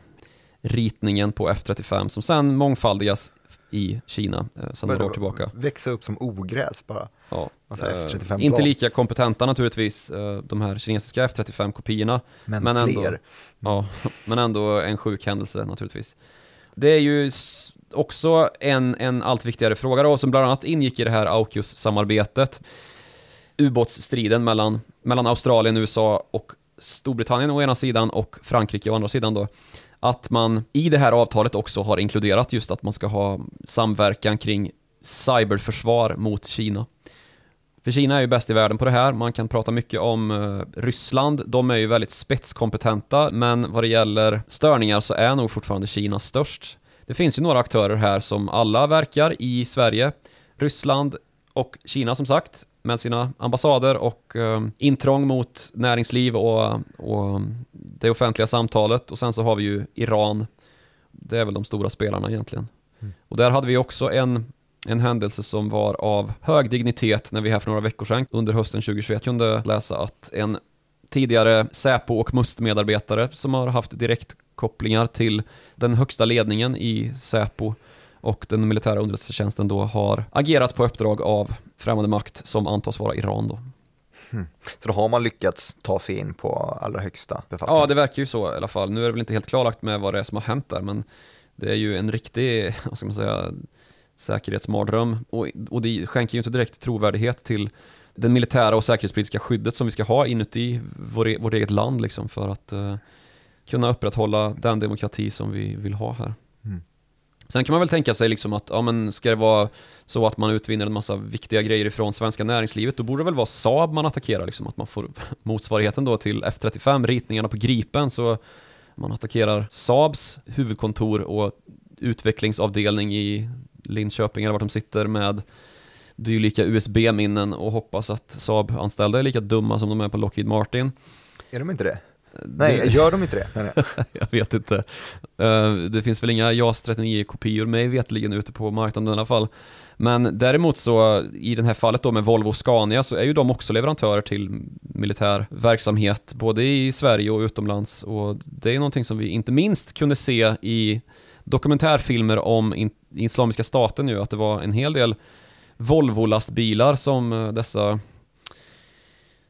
ritningen på F35 som sen mångfaldigas i Kina eh, sedan några år tillbaka. Växa upp som ogräs bara. Ja, eh, F35 inte lika kompetenta naturligtvis, eh, de här kinesiska F35-kopiorna. Men, Men ändå. fler. Ja, men ändå en sjuk händelse naturligtvis. Det är ju också en, en allt viktigare fråga då, som bland annat ingick i det här AUKUS-samarbetet. Ubåtsstriden mellan, mellan Australien, USA och Storbritannien å ena sidan och Frankrike å andra sidan då. Att man i det här avtalet också har inkluderat just att man ska ha samverkan kring cyberförsvar mot Kina. För Kina är ju bäst i världen på det här. Man kan prata mycket om eh, Ryssland. De är ju väldigt spetskompetenta, men vad det gäller störningar så är nog fortfarande Kina störst. Det finns ju några aktörer här som alla verkar i Sverige. Ryssland och Kina som sagt, med sina ambassader och eh, intrång mot näringsliv och, och det offentliga samtalet. Och sen så har vi ju Iran. Det är väl de stora spelarna egentligen. Och där hade vi också en en händelse som var av hög dignitet när vi här för några veckor sedan under hösten 2021 kunde läsa att en tidigare Säpo och MUST-medarbetare som har haft direktkopplingar till den högsta ledningen i Säpo och den militära underrättelsetjänsten då har agerat på uppdrag av främmande makt som antas vara Iran då. Så då har man lyckats ta sig in på allra högsta befattning. Ja, det verkar ju så i alla fall. Nu är det väl inte helt klarlagt med vad det är som har hänt där, men det är ju en riktig, vad ska man säga, säkerhetsmardröm och, och det skänker ju inte direkt trovärdighet till den militära och säkerhetspolitiska skyddet som vi ska ha inuti vår, e- vårt eget land liksom för att eh, kunna upprätthålla den demokrati som vi vill ha här. Mm. Sen kan man väl tänka sig liksom att, ja men ska det vara så att man utvinner en massa viktiga grejer ifrån svenska näringslivet, då borde det väl vara Saab man attackerar liksom, att man får motsvarigheten då till F35, ritningarna på Gripen, så man attackerar Saabs huvudkontor och utvecklingsavdelning i Linköping eller vart de sitter med dylika USB-minnen och hoppas att Saab-anställda är lika dumma som de är på Lockheed Martin. Är de inte det? Nej, Det- gör de inte det? jag? jag vet inte. Eh, Det finns väl inga JAS 39-kopior mig vetligen ute på marknaden i alla fall. Men däremot så, i det här fallet då med Volvo och Scania så är ju de också leverantörer till militär verksamhet, både i Sverige och utomlands. Och det är någonting som vi inte minst kunde se i dokumentärfilmer om Islamiska staten ju, att det var en hel del Volvo-lastbilar som eh, dessa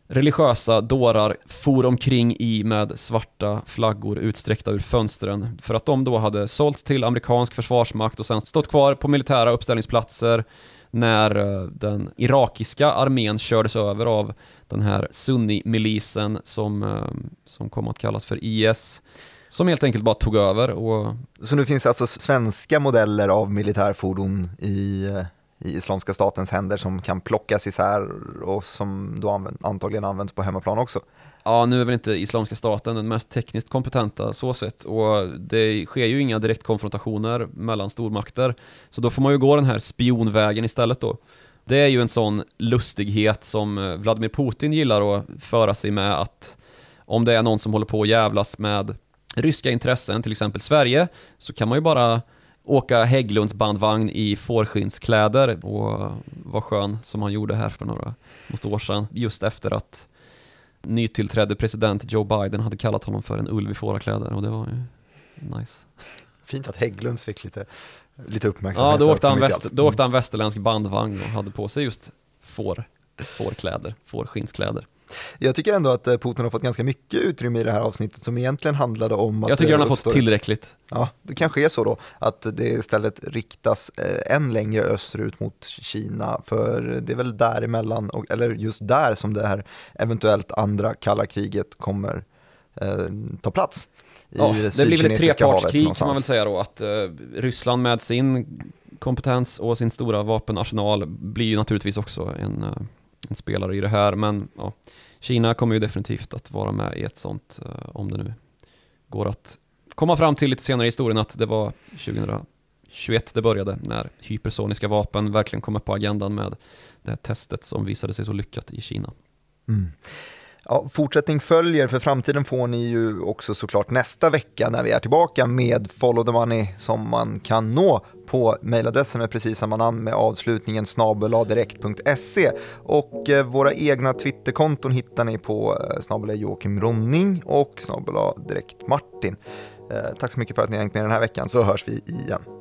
religiösa dårar for omkring i med svarta flaggor utsträckta ur fönstren för att de då hade sålts till amerikansk försvarsmakt och sen stått kvar på militära uppställningsplatser när eh, den irakiska armén kördes över av den här Sunni-milisen som, eh, som kom att kallas för IS som helt enkelt bara tog över och Så nu finns alltså svenska modeller av militärfordon i, eh, i Islamiska statens händer som kan plockas isär och som då använd, antagligen används på hemmaplan också. Ja, nu är väl inte Islamiska staten den mest tekniskt kompetenta så sett och det sker ju inga direktkonfrontationer mellan stormakter. Så då får man ju gå den här spionvägen istället då. Det är ju en sån lustighet som eh, Vladimir Putin gillar att föra sig med att om det är någon som håller på att jävlas med ryska intressen, till exempel Sverige, så kan man ju bara åka Hägglunds bandvagn i fårskinnskläder och vara skön som han gjorde här för några något år sedan, just efter att nytillträdde president Joe Biden hade kallat honom för en ulv i fårakläder och det var ju nice. Fint att Hägglunds fick lite, lite uppmärksamhet. Ja, då åkte, han väst, då åkte han västerländsk bandvagn och hade på sig just får, fårkläder, fårskinnskläder. Jag tycker ändå att eh, Putin har fått ganska mycket utrymme i det här avsnittet som egentligen handlade om att Jag tycker han har uppstår fått ett- tillräckligt. Ja, det kanske är så då, att det istället riktas eh, än längre österut mot Kina, för det är väl däremellan, och, eller just där som det här eventuellt andra kalla kriget kommer eh, ta plats. Ja, det blir väl ett trepartskrig kan man väl säga då, att eh, Ryssland med sin kompetens och sin stora vapenarsenal blir ju naturligtvis också en, eh, en spelare i det här, men ja, Kina kommer ju definitivt att vara med i ett sånt, eh, om det nu går att komma fram till lite senare i historien att det var 2021 det började, när hypersoniska vapen verkligen kom upp på agendan med det här testet som visade sig så lyckat i Kina. Mm. Ja, fortsättning följer, för framtiden får ni ju också såklart nästa vecka när vi är tillbaka med Follow the Money som man kan nå på mejladressen med precis samma namn med avslutningen snabeladirekt.se och eh, våra egna Twitterkonton hittar ni på eh, snabela Joakim Ronning och snabel direkt Martin. Eh, tack så mycket för att ni har hängt med den här veckan så hörs vi igen.